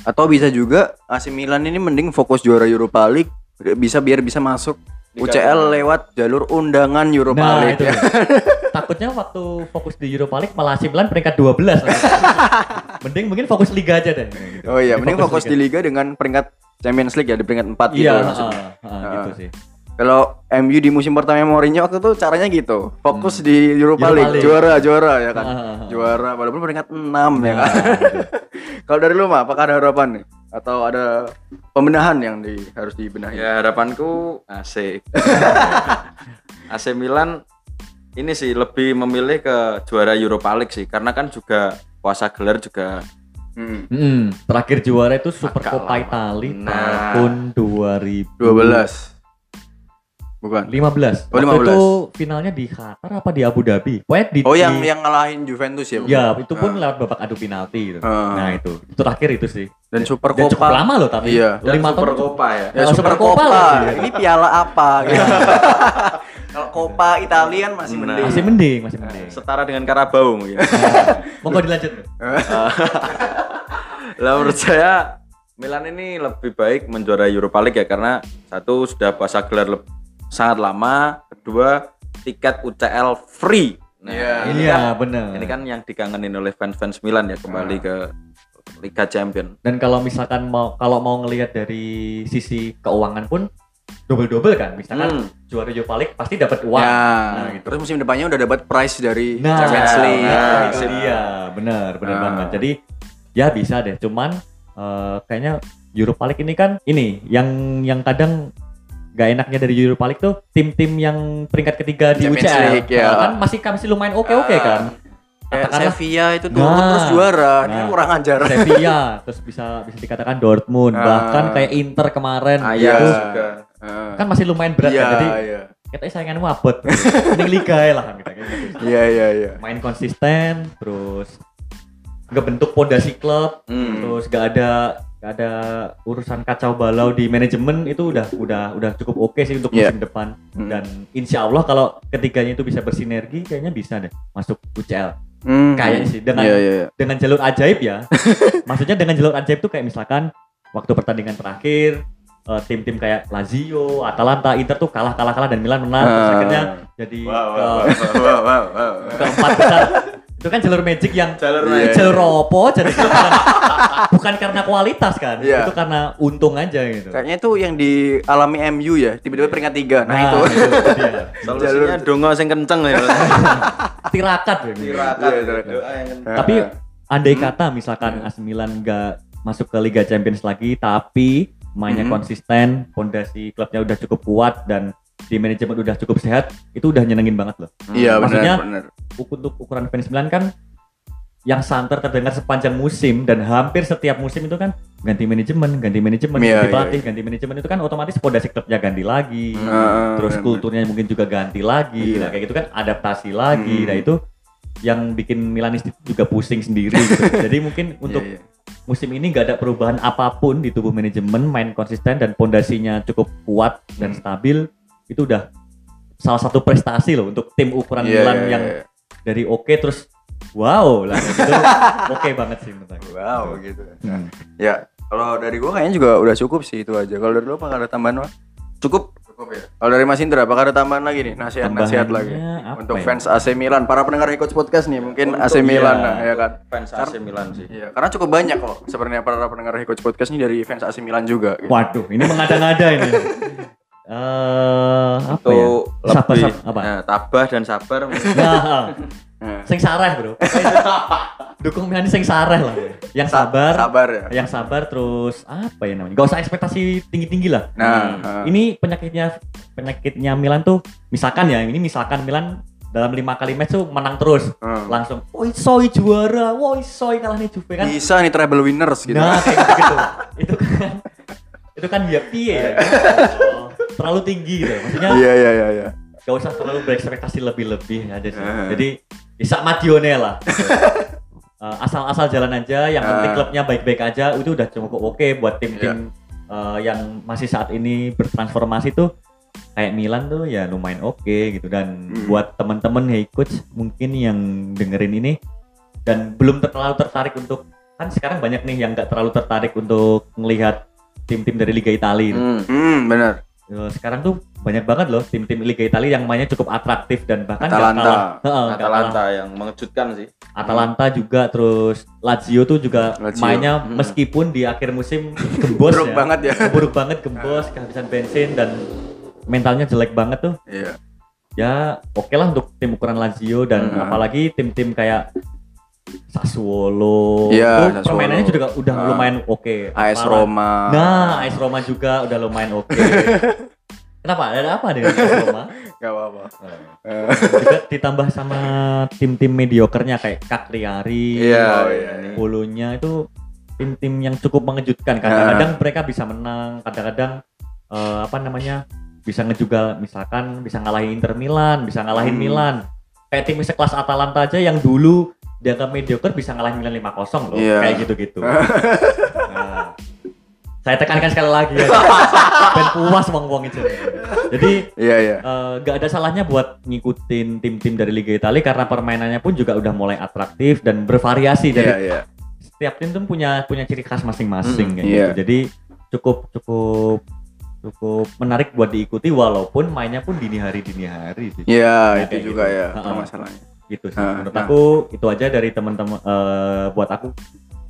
Atau bisa juga AC Milan ini mending fokus juara Europa League bisa biar bisa masuk Liga UCL lewat jalur undangan Europa nah League. itu ya. takutnya waktu fokus di Europa League malah AC Milan peringkat 12 nanti. mending mungkin fokus Liga aja deh gitu. Oh iya, mending fokus di liga dengan peringkat Champions League ya di peringkat 4 gitu iya maksudnya. ah, ah, gitu Ah. sih Kalau MU di musim pertama Mourinho waktu itu caranya gitu. Fokus di Europa, Europa League, League. juara, juara ya kan. Ah, ah, ah. Juara walaupun peringkat 6 ya Nah, kan. Kalau dari lu mah apakah ada harapan nih atau ada pembenahan yang di, harus dibenahi? Ya harapanku AC. AC Milan ini sih lebih memilih ke juara Europa League sih karena kan juga puasa gelar juga Hmm. Hmm, terakhir juara itu Super lama. Italia Nah. tahun 2015. 12. Bukan. 15. Oh, Waktu 15. itu finalnya di Qatar apa di Abu Dhabi? Pokoknya di Oh yang di- yang ngalahin Juventus ya? bukan? Ya, itu pun lewat babak adu penalti gitu. Ah. Nah, itu. Itu terakhir itu sih. Dan Super Dan cukup lama loh tapi. Iya. Lima tahun. Copa ya. Ya, Super Super Coppa Copa. Ini piala apa? gitu. Kalau Copa Italia kan masih Nah. mending. Masih mending, masih mending. Setara dengan Karabau ya. Monggo dilanjut. Lah menurut saya Milan ini lebih baik menjuarai Europa League ya karena satu sudah puasa gelar sangat lama, kedua tiket UCL free. Nah, Iya. ini Iya, kan benar. ini kan yang dikangenin oleh fans-fans Milan ya kembali ke Liga Champion. Dan kalau misalkan mau kalau mau ngelihat dari sisi keuangan pun double-double kan. Misalkan Hmm. juara Europa League pasti dapat uang. Ya. Nah, gitu. Terus musim depannya udah dapat prize dari Nah, Champions League. Nah, Nah, itu dia, benar, benar Nah. banget. Jadi ya bisa deh, cuman eh, kayaknya Europa League ini kan ini yang yang kadang gak enaknya dari Europa League tuh tim-tim yang peringkat ketiga di Champions UCL League, ya. Nah, kan masih masih lumayan oke-oke Ah. kan. Katakanlah Sevilla itu turun Nah. terus juara. Ini Nah. kurang ajar. Sevilla, terus bisa bisa dikatakan Dortmund, Ah. bahkan kayak Inter kemarin Ajax itu juga. Ah. kan masih lumayan berat Iya, kan. Jadi iya. katanya sainganmu abot. Mending liga ya lah kan kita gitu. Iya, iya, iya. main konsisten terus ngebentuk pondasi klub Hmm. terus gak ada gak ada urusan kacau balau di manajemen itu udah udah udah cukup oke sih untuk Iya. musim depan dan insya Allah kalau ketiganya itu bisa bersinergi kayaknya bisa deh masuk UCL Hmm. kayaknya sih dengan Iya, iya, iya. dengan jalur ajaib ya maksudnya dengan jalur ajaib tuh kayak misalkan waktu pertandingan terakhir eh, tim-tim kayak Lazio, Atalanta, Inter tuh kalah kalah kalah dan Milan menang terus Ah. akhirnya jadi Wow, ke- wow, wow, wow, wow. keempat besar itu kan jalur magic yang Jalur Iya. naik. jalur opo jadi itu bukan, bukan karena kualitas kan Iya. itu karena untung aja gitu Kayaknya itu yang dialami MU ya, tiba-tiba peringkat tiga. Nah, itu. dia. Solusinya dongo sing kenceng ya. tirakat ya gitu. Tirakat. Iya, tirakat. Doa yang kenceng. tapi andai Hmm. kata misalkan AC Milan nggak masuk ke Liga Champions lagi tapi mainnya Hmm. konsisten pondasi klubnya udah cukup kuat dan di manajemen udah cukup sehat itu udah nyenengin banget loh Iya, Maksudnya- benar, benar. Untuk ukuran fans Milan kan yang santer terdengar sepanjang musim dan hampir setiap musim itu kan ganti manajemen, ganti manajemen, Iya, ganti iya, pelatih, ganti manajemen itu kan otomatis pondasi klubnya ganti lagi. Heeh, terus kulturnya mungkin juga ganti lagi. Iya. Nah, kayak gitu kan adaptasi lagi. Hmm. Nah, itu yang bikin Milanis juga pusing sendiri gitu. Jadi mungkin untuk Iya, iya. musim ini nggak ada perubahan apa pun di tubuh manajemen, main konsisten dan pondasinya cukup kuat dan Hmm. stabil. Itu udah salah satu prestasi loh untuk tim ukuran Iya, Milan iya, yang iya. Dari oke terus wow lah gitu oke banget sih menurut aku. wow gitu. Hmm. Ya, kalau dari gua kayaknya juga udah cukup sih itu aja. Kalau dari lu apakah ada tambahan, Pak? Cukup Cukup ya. Kalau dari Mas Indra, apakah ada tambahan lagi nih? Nasihat-nasihat lagi. Tambahannya apa Untuk ya? fans AC Milan, para pendengar Coach Podcast nih, mungkin Untuk- AC Milan iya. nah, ya kan. fans AC Milan sih. Iya, karena cukup banyak kok sebenarnya para pendengar Coach Podcast ini dari fans AC Milan juga. Gitu. Waduh, ini mengada-ngada ini. Eh apa ya? Untuk Sabar, lebih sabar, apa? nah, tabah dan sabar. Nah, sing sareh, Bro. Dukung Milan sing sareh lah. Yang sa- sabar, sabar ya. yang sabar terus apa ya namanya? Gak usah ekspektasi tinggi-tinggi lah. Nah, Hmm. ah. Ini penyakitnya penyakitnya Milan tuh misalkan ya, ini misalkan Milan dalam lima kali match tuh menang terus Hmm. langsung woi soy juara woi soy kalah nih Juve kan bisa nih treble winners gitu. nah kayak gitu, gitu itu kan itu kan ya piye ya terlalu tinggi gitu maksudnya Iya iya iya iya. gak usah terlalu berekspektasi lebih-lebih aja sih. Eh. Jadi bisa madione lah. Eh, Asal-asal jalan aja, yang penting Eh. klubnya baik-baik aja, itu udah cukup oke buat tim-tim eh, yang masih saat ini bertransformasi tuh kayak Milan tuh ya lumayan oke gitu dan Hmm. buat temen-temen hey coach mungkin yang dengerin ini dan belum terlalu tertarik untuk kan sekarang banyak nih yang nggak terlalu tertarik untuk melihat tim-tim dari Liga Italia. Hmm. Hmm, benar. Sekarang tuh banyak banget loh tim-tim Liga Italia yang mainnya cukup atraktif dan bahkan Atalanta. kalah. Atalanta yang mengejutkan sih. Atalanta juga terus Lazio tuh juga Lazio. mainnya Hmm. meskipun di akhir musim gembos Buruk ya. banget ya. Buruk banget gembos, kehabisan bensin dan mentalnya jelek banget tuh. Iya. Ya oke lah untuk tim ukuran Lazio dan Hmm. apalagi tim-tim kayak Sassuolo. Iya, Tuh Sassuolo. permainannya juga udah Ah. lumayan oke. AS Parah. Roma. Nah, AS Roma juga udah lumayan oke. Kenapa? Ada apa dengan AS Roma? Gak apa-apa. Eh, juga ditambah sama tim-tim mediokernya kayak Cagliari, Iya, iya. Bolonya itu tim-tim yang cukup mengejutkan. Kadang-kadang mereka bisa menang, kadang-kadang eh, apa namanya bisa ngejugal, misalkan bisa ngalahin Inter Milan, bisa ngalahin Hmm. Milan. Kayak tim sekelas Atalanta aja yang dulu dianggap mediocre bisa ngalahin Milan 5-0 loh, Iya. kayak gitu-gitu. Nah, saya tekankan sekali lagi ya, dan puas wong-wong itu. Jadi Iya iya. Eh, nggak ada salahnya buat ngikutin tim-tim dari Liga Italia karena permainannya pun juga udah mulai atraktif dan bervariasi jadi iya. setiap tim tuh punya punya ciri khas masing-masing Mm, kayak gitu. Jadi cukup cukup cukup menarik buat diikuti walaupun mainnya pun dini hari dini hari sih. Iya, Kayak itu gitu. juga ya Ha-ha. permasalahannya. Gitu sih. Ah, Menurut nah. aku itu aja dari teman-teman eh, buat aku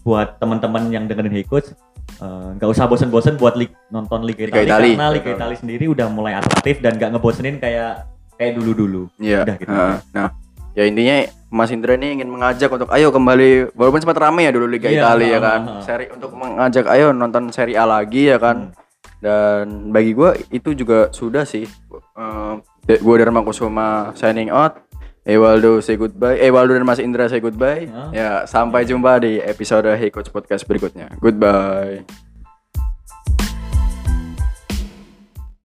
buat teman-teman yang dengerin Hey Coach eh, nggak usah bosen-bosen buat lig- nonton Liga Liga Italia Italia. karena Liga Italia sendiri udah mulai atraktif dan nggak ngebosenin kayak kayak dulu-dulu. Iya. Udah gitu. Ha, Nah, ya intinya Mas Indra ini ingin mengajak untuk ayo kembali walaupun sempat rame ya dulu Liga Iya, Italia ya ha, kan. ha. Seri untuk mengajak ayo nonton seri A lagi ya kan. Hmm. Dan bagi gua itu juga sudah sih. Eh, gua dari Kusuma signing out. Ewaldo say goodbye. Ewaldo dan Mas Indra say goodbye. Ha. Ya, sampai jumpa di episode Hey Coach Podcast berikutnya. Goodbye.